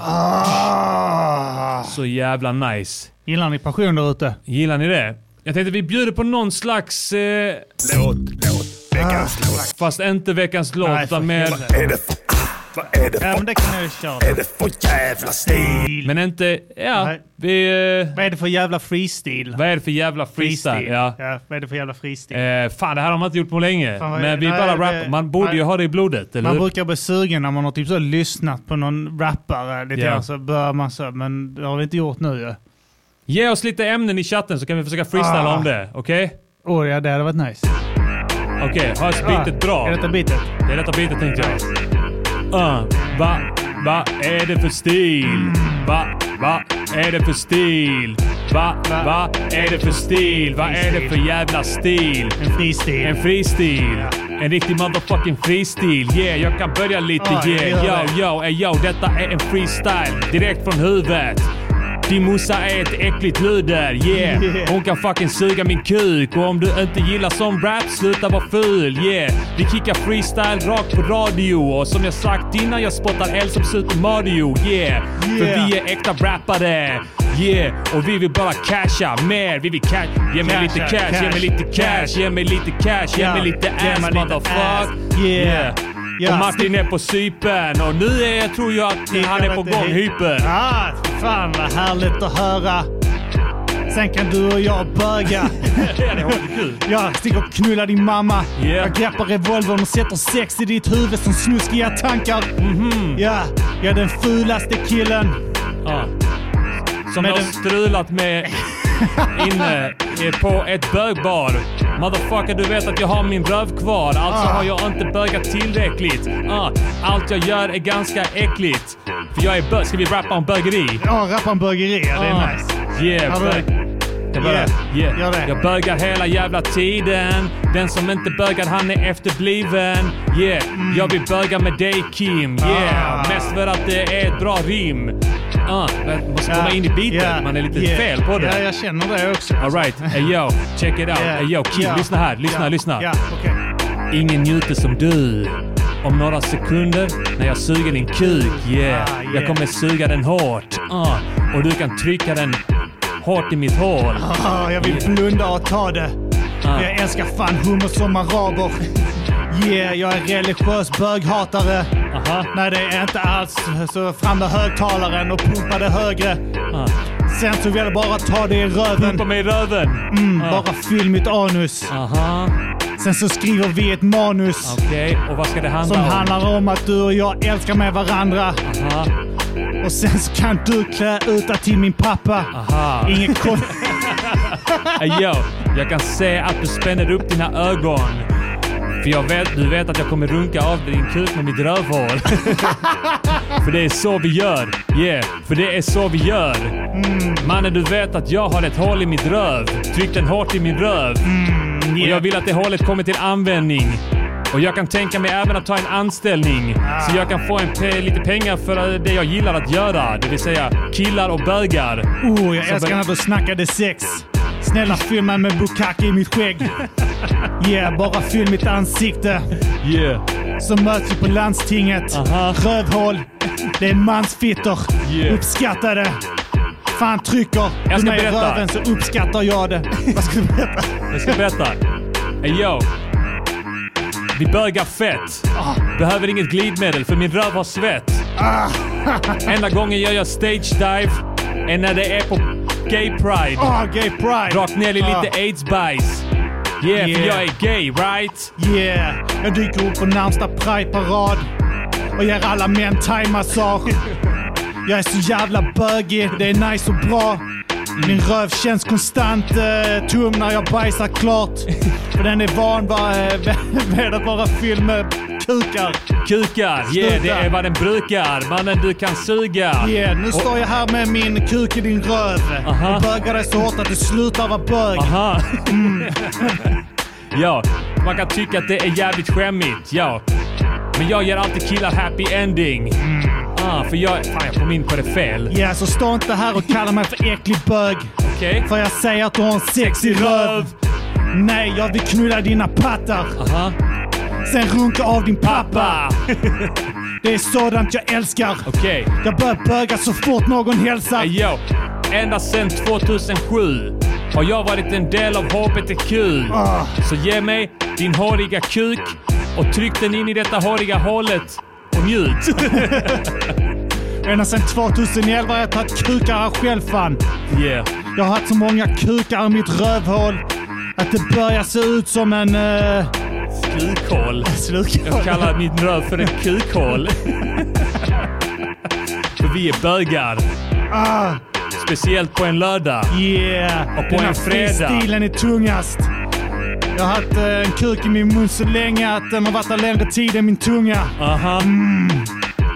Så jävla nice. Gillar ni passion där ute? Gillar ni det? Jag tänkte vi bjuder på någon slags... Eh, låt, låt, veckans låt. Fast inte veckans låt, utan för mer... helvete. Vad är det Ja, men det kan jag ju köra. Är det för jävla stil? Men inte... Ja, Nej. vi... Eh, Vad är det för jävla freestil? vad är det för jävla freestyle? Ja. ja. Vad är det för jävla freestil? Eh, fan, det här har man inte gjort på länge. Fan, Men vi Nej, bara rappar. Man borde ju nej. ha det i blodet, eller Man hur? brukar bli sugen när man har typ så lyssnat på någon rappare lite grann så bör man så, men det har vi inte gjort nu ju. Ge oss lite ämnen i chatten så kan vi försöka freestyla Ah. om det. Okej? Åh ja, det hade varit nice. Okej, hörs beatet bra? Är detta bitet? Det är detta beatet tänkte jag. Uh, va, va är det för stil? Va, va är det för stil? Va, va är det för stil? Vad är det för jävla stil? En fristil. En fristil. En riktig motherfucking freestil. Yeah, jag kan börja lite yeah. Yo, yo, ey, yo, detta är en freestyle. Direkt från huvudet. Din morsa är ett äckligt luder, yeah. Yeah. Hon kan fucking suga min kuk. Och om du inte gillar sån rap, sluta vara ful, yeah. Vi kickar freestyle rakt på radio. Och som jag sagt innan, jag spottar eld som Super Mario, yeah. För vi är äkta rappare, yeah. Och vi vill bara casha mer. Vi vill cash. Ge mig lite cash, ge mig lite cash, ge mig lite cash, ge mig lite ass motherfuck. Yeah. Ja. Och Martin är på Cypern och nu är, jag tror jag att han är på gång, hyper. Ah, fan vad härligt att höra. Sen kan du och jag böga. Jag sticker och knullar din mamma. Yeah. Jag greppar revolvern och sätter sex i ditt huvud som snuskiga tankar. Mhm. Ja, jag är den fulaste killen. Ja. Som Med jag har den- strulat med inne eh, på ett bögbar. Motherfucker, du vet att jag har min röv kvar. Alltså Ah. har jag inte bögat tillräckligt. Ah, allt jag gör är ganska äckligt. För jag är bög. Ska vi rappa om bögeri? Ja, rappa om bögeri. Ja, det är Ah. nice. Yeah, bög. Yeah. Yeah. Gör det. jag bögar hela jävla tiden. Den som inte bögar han är efterbliven. Yeah, jag vill böga med dig Kim. Yeah, Mm. Ah. mest för att det är ett bra rim. Ah, man måste komma in i beaten. Ja, Man är lite yeah. fel på det. Ja, jag känner det också. Alright, hey yo, check it out. Yeah. Hey yo, Ja. lyssna här. Lyssna, lyssna. Okej. Ingen njuter som du. Om några sekunder när jag suger din kuk, yeah. Ah, yeah. Jag kommer suga den hårt. Ah, och du kan trycka den hårt i mitt hål. Ah, jag vill blunda och ta det. Ah. Jag älskar fan hummer som araber. Yeah, jag är religiös böghatare. Aha. Nej, det är inte alls. Så fram med högtalaren och pumpa det högre. Ah. Sen så vill jag bara ta det i röven. Pumpa mig i röven. Mm, Ah. Bara fyll mitt anus. Aha, Sen så skriver vi ett manus. okej. Och vad ska det handla Som om? handlar om att du och jag älskar med varandra. Aha, Och sen så kan du klä ut dig till min pappa. aha. Inget kon... Hey, yo, jag kan se att du spänner upp dina ögon. För jag vet, du vet att jag kommer runka av din kuk med mitt rövhål. för det är så vi gör. Yeah, för det är så vi gör. Mannen, du vet att jag har ett hål i mitt röv. Tryck den hårt i min röv. Och jag vill att det hålet kommer till användning. Och jag kan tänka mig även att ta en anställning. Så jag kan få en pe- lite pengar för det jag gillar att göra. Det vill säga killar och bögar. Oh, jag älskar när du snackade sex. Snälla fyll mig med bukkake i mitt skägg. Yeah, bara fyll mitt ansikte. Yeah. Så möts vi på landstinget. Aha. Rövhål. Det är mansfitter. Yeah. Uppskattar det. Fan trycker Jag du ska mig i röven så uppskattar jag det. Vad ska du berätta? Jag ska berätta. Hey yo. Vi bögar fett. Behöver inget glidmedel för min röv har svett. Enda gången jag gör stage dive är när det är på Gay Pride. Ah, gay pride. Rakt ner i Ah. lite aids-bajs. Yeah, för Yeah. jag är gay, right? Yeah, jag dyker upp på närmsta Pride-parad och ger alla män thaimassage. Jag är så jävla bögig, det är nice och bra. Min röv känns konstant eh, tom när jag bajsar klart. För den är van va, eh, att vara fylld med kukar. Kukar, yeah, det är vad den brukar. Mannen, du kan suga. Yeah, nu står jag här med min kuk i din röv Aha. och bögar dig så hårt att du slutar vara bög. Aha. ja, man kan tycka att det är jävligt skämmigt. Ja. Men jag ger alltid killar happy ending. Ah, för jag... Fan, jag kom in på det fel. Ja, så stå inte här och kalla mig för äcklig bög. Okej. För jag säger att du har en sexig röv. Nej, jag vill knulla dina pattar. Aha. Sen runka av din pappa. Det är sådant jag älskar. Okej. Jag börjar böga så fort någon hälsar. Hey, yo. Ända sedan 2007 har jag varit en del av HBTQ. Ah. Så ge mig din håriga kuk och tryck den in i detta håriga hålet och njut. Ända sedan 2011 har jag tagit kukar här själv fan. yeah. Jag har haft så många kukar i mitt rövhål att det börjar se ut som en... Uh, Slukhål. slukhål. Jag kallar min röv för ett kukhål. för vi är bögar. Ah, Speciellt på en lördag. yeah! Och på Den en fredag. stilen är tungast. Jag har haft eh, en kuk i min mun så länge att den har varit där längre tid än min tunga. Aha.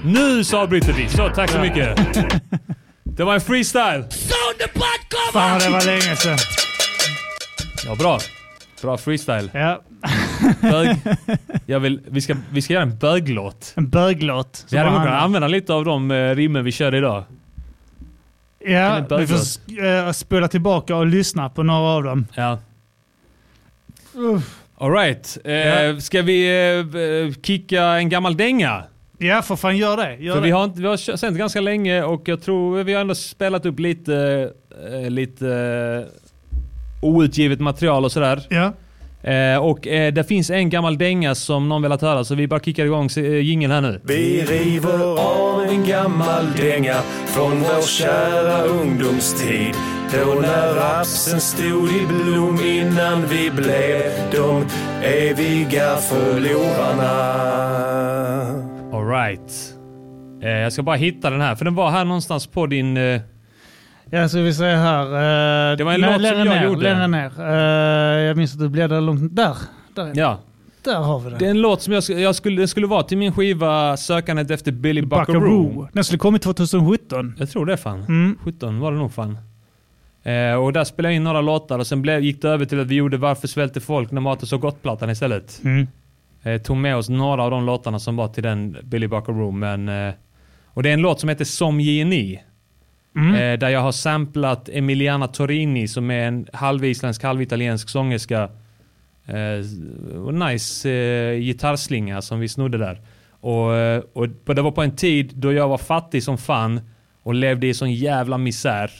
Nu så avbryter vi. Så, tack så mycket. Det var en freestyle. Fan det var länge sedan. Ja, bra. Bra freestyle. Ja. Bög. Jag vill, vi, ska, vi ska göra en böglåt. En böglåt. Vi hade kunnat använda lite av de eh, rimmen vi körde idag. Ja, vi får eh, spola tillbaka och lyssna på några av dem. Ja. Alright. Eh, Ja. Ska vi kicka en gammal dänga? Ja, för fan gör det. Gör För det. vi har, inte- vi har sänt ganska länge och jag tror vi har ändå spelat upp lite, lite outgivet material och sådär. Ja. Eh, och eh, det finns en gammal dänga som någon velat höra så vi bara kickar igång eh, jingeln här nu. Vi river av en gammal dänga från vår kära ungdomstid. Då när rapsen stod i blom innan vi blev de eviga förlorarna. Alright. Eh, jag ska bara hitta den här för den var här någonstans på din... Ja, så vi säger här. eh, Det var en låt som jag ner, gjorde. Längre ner. Eh, jag minns att du bläddrade långt. Där. Där, ja. där har vi Det är den. en låt som jag, jag skulle, det skulle vara till min skiva Sökandet efter Billy Buckaroo. Buckaroo. Den skulle kommit 2017. Jag tror det fan. Mm. 17 var det nog fan. Eh, och där spelade jag in några låtar och sen blev, gick det över till att vi gjorde Varför svälter folk när maten så gott-plattan istället. Mm. Eh, tog med oss några av de låtarna som var till den Billy Buckaroo. Men, eh, och det är en låt som heter Som Geni. Mm. Eh, där jag har samplat Emiliana Torini som är en halvisländsk, halvitaliensk sångerska. Eh, nice eh, gitarrslinga som vi snodde där. Och, och det var på en tid då jag var fattig som fan och levde i sån jävla misär.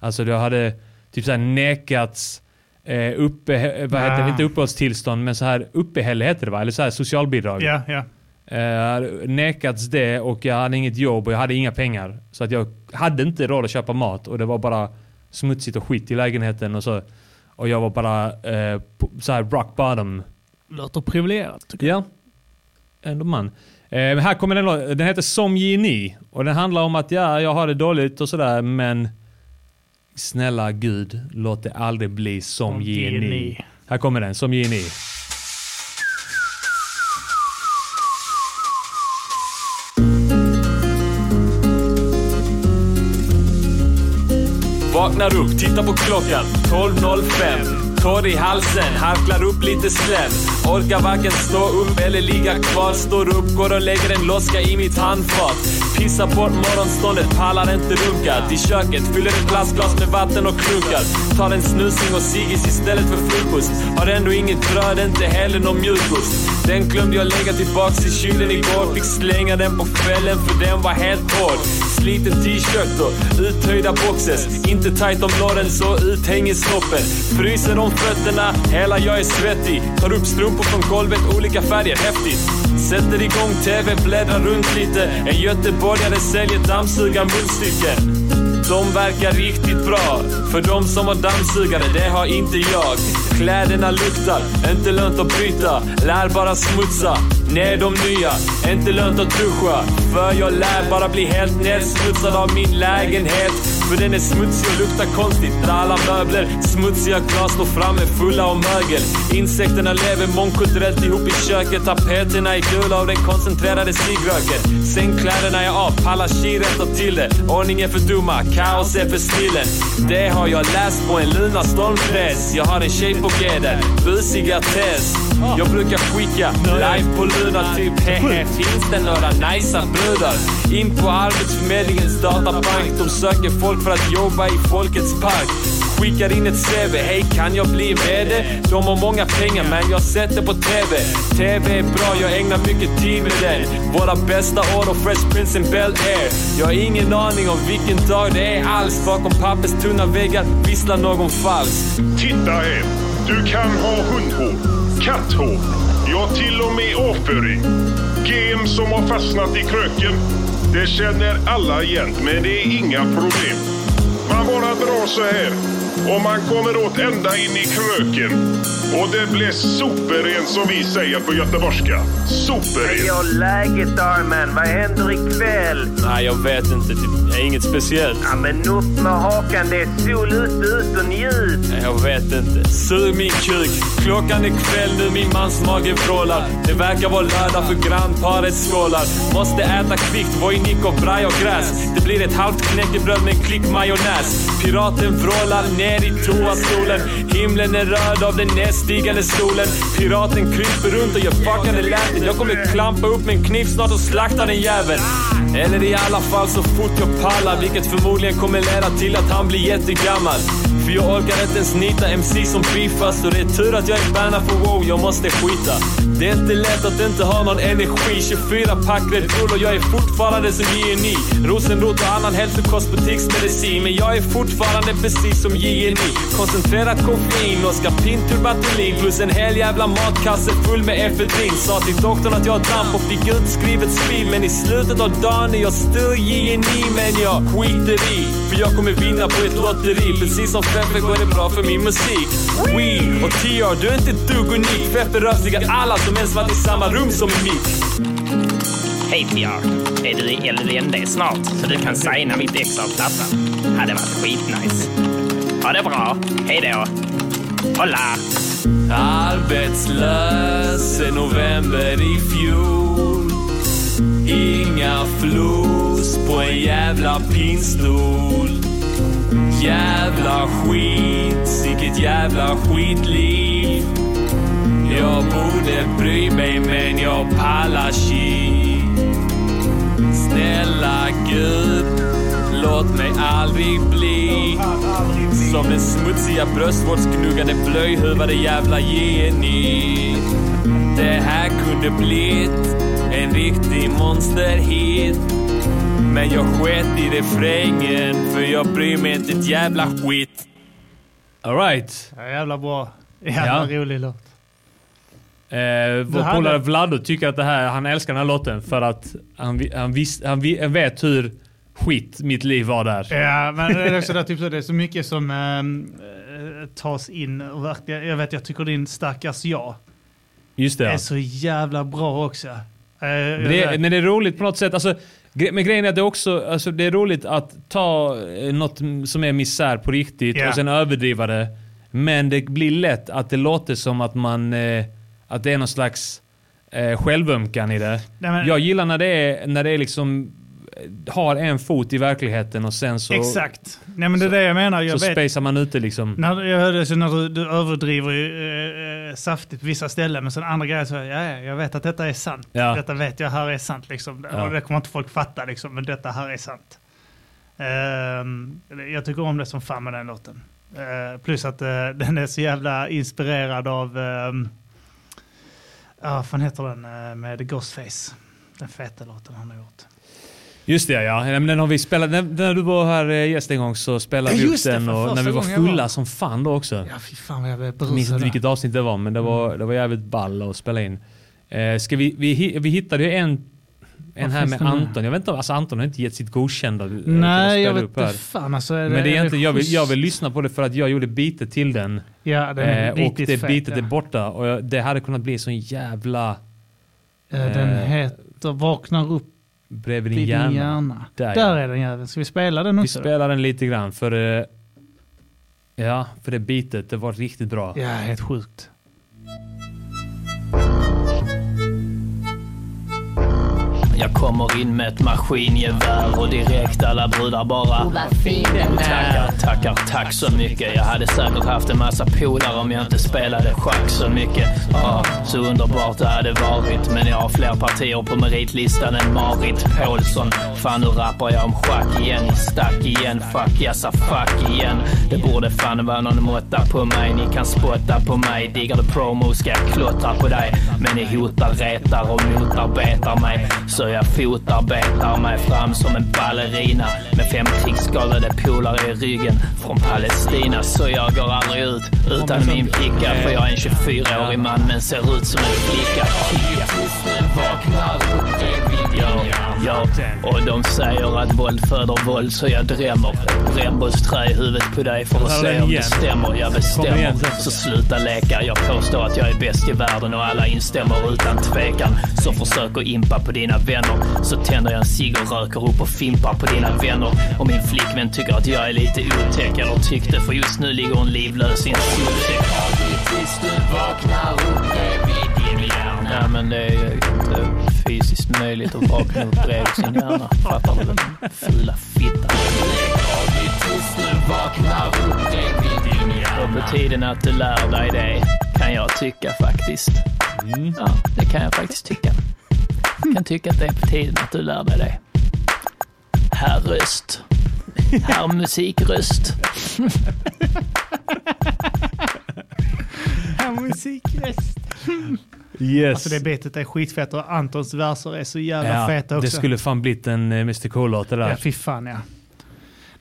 Alltså jag hade typ såhär nekats eh, uppe, vad heter det, Ah. inte uppehållstillstånd men så här uppehälle heter det va? Eller så här socialbidrag. Ja, ja. Eh, nekats det och jag hade inget jobb och jag hade inga pengar. Så att jag hade inte råd att köpa mat och det var bara smutsigt och skit i lägenheten och så. Och jag var bara på, så här rock bottom. Låter privilegierat. tycker Ja. Ändå man. Men här kommer den Den heter Som Geni. Och den handlar om att ja, jag har det dåligt och sådär men snälla gud, låt det aldrig bli som, Som geni. geni. Här kommer den, Som Geni. Vaknar upp, tittar på klockan. 12.05. Torr i halsen, harklar upp lite slem. Orkar varken stå upp eller ligga kvar. Står upp, går och lägger en loska i mitt handfat. Pissar bort morgonståndet, pallar inte runka. Till köket, fyller ett plastglas med vatten och klunkar Tar en snusing och ciggis istället för frukost. Har ändå inget bröd, inte heller någon mjukost. Den glömde jag lägga tillbaks i kylen igår. Fick slänga den på kvällen för den var helt hård. Sliten t-shirt och uthöjda boxes. Inte tight om låren så uthänger snoppen. Fryser om fötterna, hela jag är svettig. Tar upp strumpor från golvet, olika färger, häftigt. Sätter igång TV, bläddrar runt lite. En göteborgare säljer dammsugarmunstycken. De verkar riktigt bra. För de som har dammsugare, det har inte jag. Kläderna luktar, inte lönt att byta. Lär bara smutsa ner de nya. Inte lönt att duscha. För jag lär bara bli helt nedsmutsad av min lägenhet. För den är smutsig och luktar konstigt. Där alla möbler, smutsiga glas står framme fulla av mögel. Insekterna lever mångkulturellt ihop i köket. Tapeterna är gula av den koncentrerade cigröken. Sängkläderna är av, Palachi rättar till det. Ordning är för dumma, kaos är för snillen. Det har jag läst på en luna stormpress. Jag har en tjej på G där, busiga test. Jag brukar skicka live på Luna typ hehe, finns det några nicea brudar? In på Arbetsförmedlingens databank, de söker folk för att jobba i Folkets park. Skickar in ett CV, hej kan jag bli vd? De har många pengar men jag sätter på TV. TV är bra, jag ägnar mycket tid med den. Våra bästa år och Fresh Prince in Bel Air. Jag har ingen aning om vilken dag det är alls. Bakom pappers tunna väggar visslar någon falskt. Titta här! Du kan ha hundhår, katthår, ja till och med avföring. Gem som har fastnat i kröken. Det känner alla igen, men det är inga problem. Man bara drar så här och man kommer åt ända in i kröken. Och det blir superrent som vi säger på göteborgska. Superrent. Ja, läget Armen. Vad händer ikväll? Nej, jag vet inte. Det är inget speciellt. Ja, men upp med hakan. Det är sol ute, ut och njut. Nej, Jag vet inte. Sug min kuk. Klockan är kväll nu, min mans mage vrålar. Det verkar vara lördag för grannparet skålar. Måste äta kvickt, vojnik och braj och gräs. Det blir ett halvt knäckebröd med en klick majonnäs. Piraten vrålar ner i toastolen. Himlen är röd av den stigande solen. Piraten kryper runt och gör fuckande läten. Jag kommer klampa upp med en kniv snart och slakta den jäveln. Eller i alla fall så fort jag pallar, vilket förmodligen kommer leda till att han blir jättegammal. För jag orkar inte ens nita MC som beefas och det är tur att jag är bannad för wow, jag måste skita. Det är inte lätt att inte ha någon energi. 24 pack Red Bull och jag är fortfarande som JNI. Rosenrot och annan hälsokostbutiksmedicin. Men jag är fortfarande precis som JNI. Koncentrerat koffein, Oskar Pinturbatulin plus en hel jävla matkasse full med efedrin. Sa till doktorn att jag har damp och fick utskrivet spill. Men i slutet av dagen är jag still JNI. Men jag skiter i, för jag kommer vinna på ett lotteri. Precis som Feffe går det bra för min musik. We och TR, du är inte ett dugg unik. Feffe rövslickar alla som ens varit i samma rum som i mitt. Hej T.R. är du i LVND snart så du kan signa mitt ex av plattan? Hade varit skitnice. Ha det bra, hej då. Hola! Arbetslös sen november i fjol. Inga flos på en jävla pinstol. Jävla skit, sicket jävla skitliv. Jag borde bry mig men jag pallar shit. Snälla Gud, låt mig aldrig bli som den smutsiga bröstvårdsknuggande blöjhuvade jävla Jenny. Det här kunde blivit en riktig monsterhit. Men jag sket i refrängen för jag bryr mig inte ett jävla skit. Alright. Ja, jävla bra. Jävla Ja. rolig låt. Eh, vår hade- polare Vlado tycker att det här, han älskar den här låten för att han, han, visst, han, han vet hur skit mitt liv var där. Ja, men det är, också där, typ, så, det är så mycket som ehm, eh, tas in. Och verkligen, jag vet, jag tycker din stackars jag Just det. är så jävla bra också. Eh, Men det, är, men det är roligt på något sätt. Alltså, men grejen är att det också alltså, det är roligt att ta eh, något som är misär på riktigt Ja. och sen överdriva det. Men det blir lätt att det låter som att man eh, att det är någon slags eh, självömkan i det. Nej, men- Jag gillar när det är, när det är liksom har en fot i verkligheten och sen så, Exakt. Nej, men det är det jag menar. Jag så vet, man ute liksom. När, jag hörde så när du, du överdriver ju, eh, eh, saftigt på vissa ställen, men sen andra grejer så, ja, ja, jag vet att detta är sant. Ja. Detta vet jag här är sant. Liksom. Ja. Och det kommer inte folk fatta, liksom, men detta här är sant. Ehm, jag tycker om det som fan med den låten. Eh, plus att eh, den är så jävla inspirerad av, um, ja, vad fan heter den, med Ghostface. Den feta låten han har gjort. Just det ja, den har vi spelat, när, när du var här eh, gäst en gång så spelade Ja, vi upp det, den och när vi var jag var. fulla som fan då också. Ja, fy fan vad jag blev minns inte vilket avsnitt det var men det var, det var jävligt ball att spela in. Eh, ska vi, vi, vi hittade ju en, en här med det? Anton. Jag vet inte, alltså Anton har inte gett sitt godkända eh, Nej, jag vet inte fan alltså. Är Men det är egentligen, jag vill, jag vill lyssna på det för att jag gjorde bitet till den. Ja, den är Eh, och det fet, bitet ja. är borta och jag, det hade kunnat bli sån jävla... Eh, Den eh, heter Vaknar upp Bredvid din hjärna. hjärna. Där, Där, är den jäveln. Ska vi spela den Vi också? då? spelar den lite grann för... eh, Ja, för det bitet, det var riktigt bra. Ja, helt sjukt. Jag kommer in med ett maskingevär och direkt alla brudar bara vad fin den Tackar, tackar, tack så mycket. Jag hade säkert haft en massa polare om jag inte spelade schack så mycket. Ja, så underbart det hade varit. Men jag har fler partier på meritlistan än Marit Paulsson. Fan nu rappar jag om schack igen. Stack igen, fuck jassa fuck igen. Det borde fan vara någon måtta på mig. Ni kan spotta på mig. Diggar du promo ska jag klottra på dig. Men ni hotar, retar och motarbetar mig. Så jag fotarbetar mig fram som en ballerina. Med fem krigsskadade polare i ryggen från Palestina. Så jag går aldrig ut utan min flicka. För jag är en 24-årig man men ser ut som en flicka. Och de säger att våld föder våld så jag drämmer brännbollsträ i huvudet på dig för att se om det stämmer. Jag bestämmer. igen. Så sluta leka. Jag påstår att jag är bäst i världen och alla instämmer utan tvekan. Så försök att impa på dina vänner. Så tänder jag en cigg och röker upp och fimpar på dina vänner. Och min flickvän tycker att jag är lite otäck. Eller tyckte, för just nu ligger hon livlös i en sopsäck. Tills du vaknar upp Ja, men det är ju inte fysiskt möjligt att vakna upp bredvid sin hjärna. Fattar du den fula fittan? Och på tiden att du lär dig det, kan jag tycka faktiskt. Ja, det kan jag faktiskt tycka. Jag kan tycka att det är på tiden att du lär dig det. Herr röst. Herr musikröst. Ja, musikröst. Yes. Alltså det betet är skitfett och Antons verser är så jävla Ja, feta också. det skulle fan blivit en eh, Mr Cool-låt det där. Ja, fy fan ja.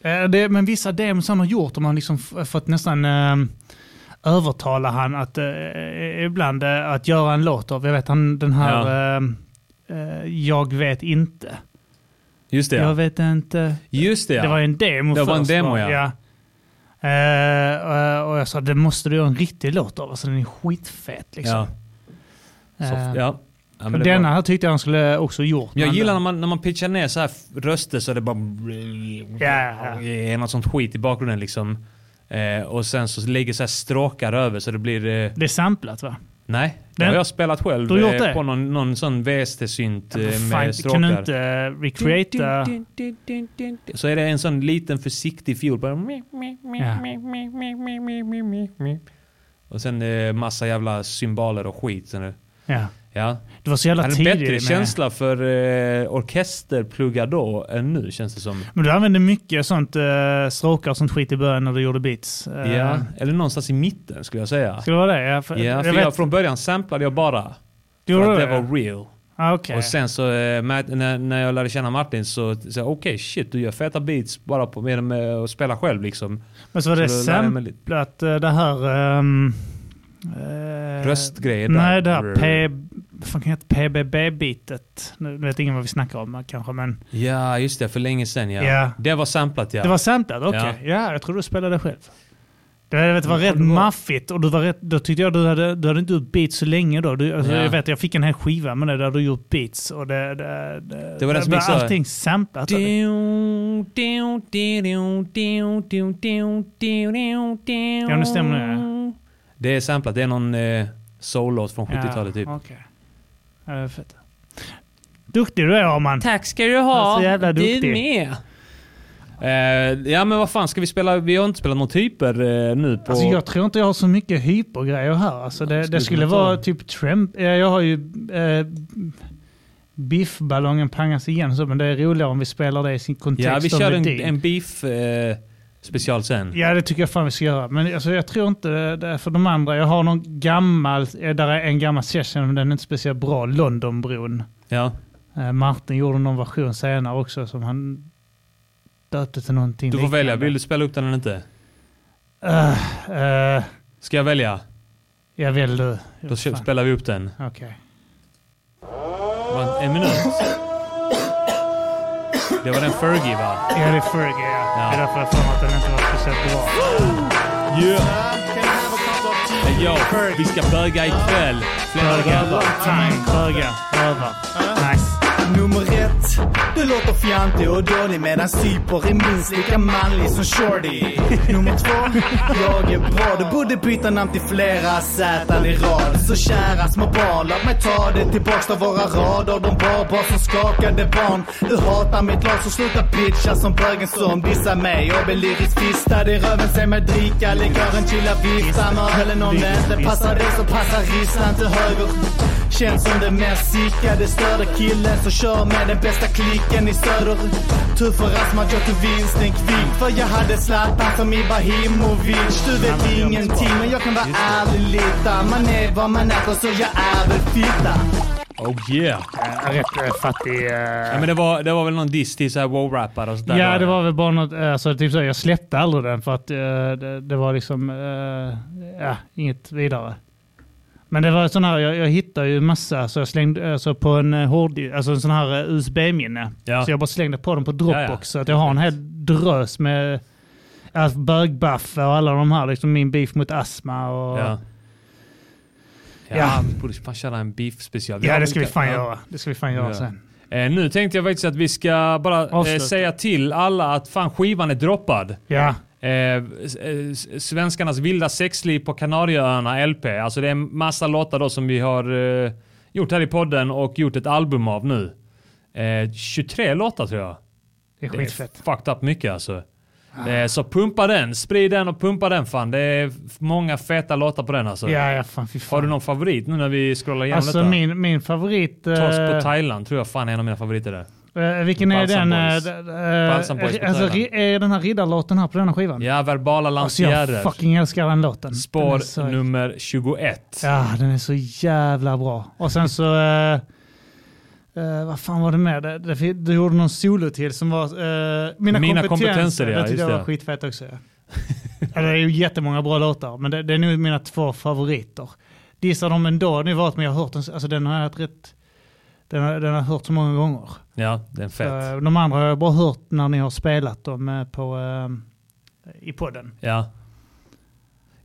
Eh, Det, men vissa demos han har gjort, de har liksom fått nästan eh, övertala han att eh, ibland eh, att göra en låt av. Jag vet han den här eh, eh, Jag vet inte. Just det Jag ja. vet inte. Just det ja. Det var en demo Det var en demo, ja. Eh, och jag sa det måste du göra en riktig låt av. Alltså den är skitfet liksom. Ja. Så, Eh, ja. ja det denna här tyckte jag han skulle också gjort. Jag gillar när man, när man pitchar ner så här röster så är det bara... Ja. Är något sånt skit i bakgrunden liksom. Eh, och sen så lägger så här stråkar över så det blir... Eh, Det är samplat va? nej, det Den- har jag spelat själv. Du har gjort eh, det? På någon, någon sån VST-synt eh, Fan, med stråkar. kan du inte recreata? Så är det en sån liten försiktig fiol. Bara... Ja. Och sen eh, massa jävla symboler och skit. Sen, Ja. ja. Det var så jävla Jag hade tidigt bättre känsla för eh, orkesterpluggar då än nu känns det som. Men du använde mycket sånt uh, stråkar och sånt skit i början när du gjorde beats. Eh, Ja, eller någonstans i mitten skulle jag säga. Skulle det vara det? Ja, för, Ja, jag för vet, jag, från början samplade jag bara. Du för att det det? var real. Ah, okej. Och sen så eh, när, när jag lärde känna Martin så sa jag okej shit du gör feta beats bara på, med, med att spela själv liksom. Men så var det jag samplat eh, det här... ehm, eh, Röstgrejer där. Nej, det här P... Vad fan kan det heta? PBB-bitet. Nu vet ingen vad vi snackar om kanske, men... Ja just det, för länge sedan ja. Ja. Det var samplat ja. Det var samplat? Okej. Ja. Ja. jag tror du spelade själv. Det, vet, det var Det rätt det maffigt och du var rätt, då tyckte jag du hade, du hade inte gjort beats så länge då. Du, alltså, Ja. Jag vet, jag fick en hel skiva med det där du gjort beats och det... Det, det, Det var den som här. Allting samplat. Ja, nu stämmer det. Det är samplat, det är någon eh, soul-låt från 70-talet typ. okej. Ja, det är fett. Duktig du är Arman. Tack ska du ha. Så jävla Du duktig. med. Eh, ja men vad fan ska vi spela? Vi har inte spelat några typer eh, nu på... Alltså jag tror inte jag har så mycket hypergrejer här. Alltså det, Skulle det skulle kunna ta- vara typ tramp. Ja, jag har ju eh, biffballongen pangas igen så, men det är roligare om vi spelar det i sin kontext ja vi kör en, en beef eh, special sen. Ja, det tycker jag fan vi ska göra. Men alltså, jag tror inte det är för de andra. Jag har någon gammal, eh, där är en gammal session, men den är inte speciellt bra, Londonbron. Ja. Eh, Martin gjorde någon version senare också som han döpte till någonting Du får välja. liknande. Vill du spela upp den eller inte? Eh, eh, Ska jag välja? jag vill du. Då Fan. spelar vi upp den. Okej. Var En minut. Det var den Fergie va? Ja, det är Fergie ja. Det är därför jag mig att den inte var speciellt bra. Yeah! Hey, yo, vi ska böga ikväll. Flera Böga. grabbar. Mm, Böga. Röva. Nummer ett, du låter fjantig och dålig medan Cyper är minst lika manlig som Shorty. Nummer två, jag är bra. Du borde byta namn till flera Z i rad. Så kära små barn, låt mig ta det tillbaks till våra rader. De var bara som skakade barn. Du hatar mitt lag så sluta pitcha som bögen som dissar mig Jag blir lyriskt fistad i röven. Se mig dricka likören, chilla vifta med ölen om det inte passar dig så passar ristan till höger. Känns som den mest sickade störde killen så kör med den bästa klicken i söder. Tur för Asmat jag tog vinsten kvick för jag hade Zlatan som Ibrahimovic. Du vet ingenting men jag kan vara ärlig lite. Man är vad man äter så jag är väl fitta. Oh yeah! Uh, rätt uh, fattig. Uh... Ja, men det, var, det var väl någon diss till såhär wow-rappare och sådär? Ja, det var väl bara något, alltså, typ så, jag släppte aldrig den för att eh, det, det var liksom, eh, ja, inget vidare. Men det var sån här, jag, jag hittade ju massa, så jag slängde alltså på en uh, hård, alltså en sån här eh, USB-minne. Ja. Så jag bara slängde på dem på Dropbox. Ja, ja. Så att jag har en hel drös med alltså, bögbaffe och alla de här, liksom min beef mot astma och... Ja. Ja, Ja. vi borde fan köra en beef special. Ja, det ska vi fan göra. Det ska vi fan göra sen. Eh, nu tänkte jag faktiskt att vi ska bara eh, säga till alla att fan skivan är droppad. Ja. Eh, eh, Svenskarnas vilda sexliv på Kanarieöarna LP. Alltså det är en massa låtar då som vi har eh, gjort här i podden och gjort ett album av nu. Eh, 23 låtar tror jag. Det är skitfett. fucked up mycket alltså. Eh, så pumpa den, sprid den och pumpa den fan. Det är många feta låtar på den alltså. Ja, ja, fan fan. Har du någon favorit nu när vi scrollar igenom Alltså detta? min, min favorit... eh, Toss på Thailand tror jag fan är en av mina favoriter där. Eh, vilken är Balsam den? Eh, Balsam Boys alltså, är den här riddarlåten här på denna skivan? Ja, verbala Alltså jag lansierer. fucking älskar den låten. Den Spår är så, nummer 21. Ja, den är så jävla bra. Och sen så... eh, eh, vad fan var det med? Det, det, du gjorde någon solo till som var... mina, Mina kompetenser. kompetenser, ja, Det tyckte jag var det. skitfett också. Ja. Det är ju jättemånga bra låtar, men det, det är nog mina två favoriter. Dissar dem ändå, det var att men jag har hört den, alltså den har jag rätt... Den har, den har jag hört så många gånger. Ja, den är fett. Så, de andra har jag bara hört när ni har spelat dem eh, på, eh, i podden. Ja.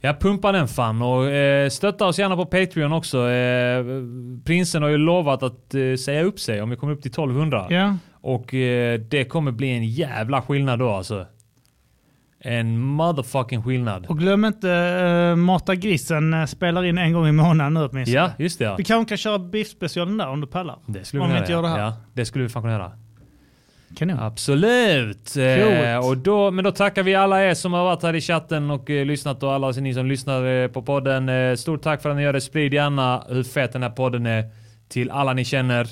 Ja, pumpa den fan och eh, stötta oss gärna på Patreon också. Eh, prinsen har ju lovat att eh, säga upp sig om vi kommer upp till 1200. Ja. Och eh, det kommer bli en jävla skillnad då alltså. En motherfucking skillnad. Och glöm inte uh, Mata grisen eh, spelar in en gång i månaden nu åtminstone. Ja, just det. Ja. Vi kanske kan köra biff-specialen där om du pallar. Det skulle om vi kunna inte gör det här. Ja, det skulle vi fan kunna göra. Kanon. Absolut! Eh, och då, men då tackar vi alla er som har varit här i chatten och eh, lyssnat och alla ni som lyssnar eh, på podden. Eh, stort tack för att ni gör det. Sprid gärna hur fet den här podden är till alla ni känner.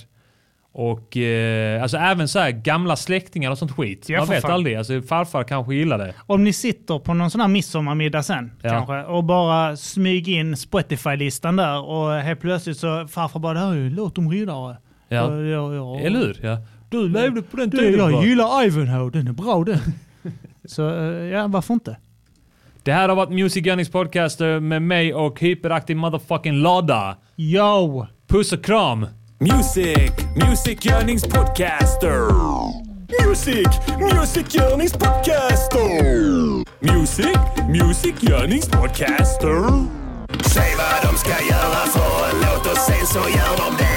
Och eh, alltså även så här gamla släktingar och sånt skit. Ja, Man vet fan. aldrig. Alltså, farfar kanske gillar det. Om ni sitter på någon sån här midsommarmiddag sen Ja. kanske och bara smyg in Spotify-listan där och helt plötsligt så farfar bara det här är ju låt om riddare. Ja. Jag- Eller hur? Ja. Du levde på den tiden. jag gillar Ivanhoe, den är bra den. så eh, ja, varför inte? Det här har varit Music Gunnings Podcaster med mig och hyperaktiv motherfucking Lada. Yo! Puss och kram! Music, Music Yearnings Podcaster. Music, Music Yearnings Podcaster. Music, Music Yearnings Podcaster. Säg vad de ska göra för en låt och sen så gör de det.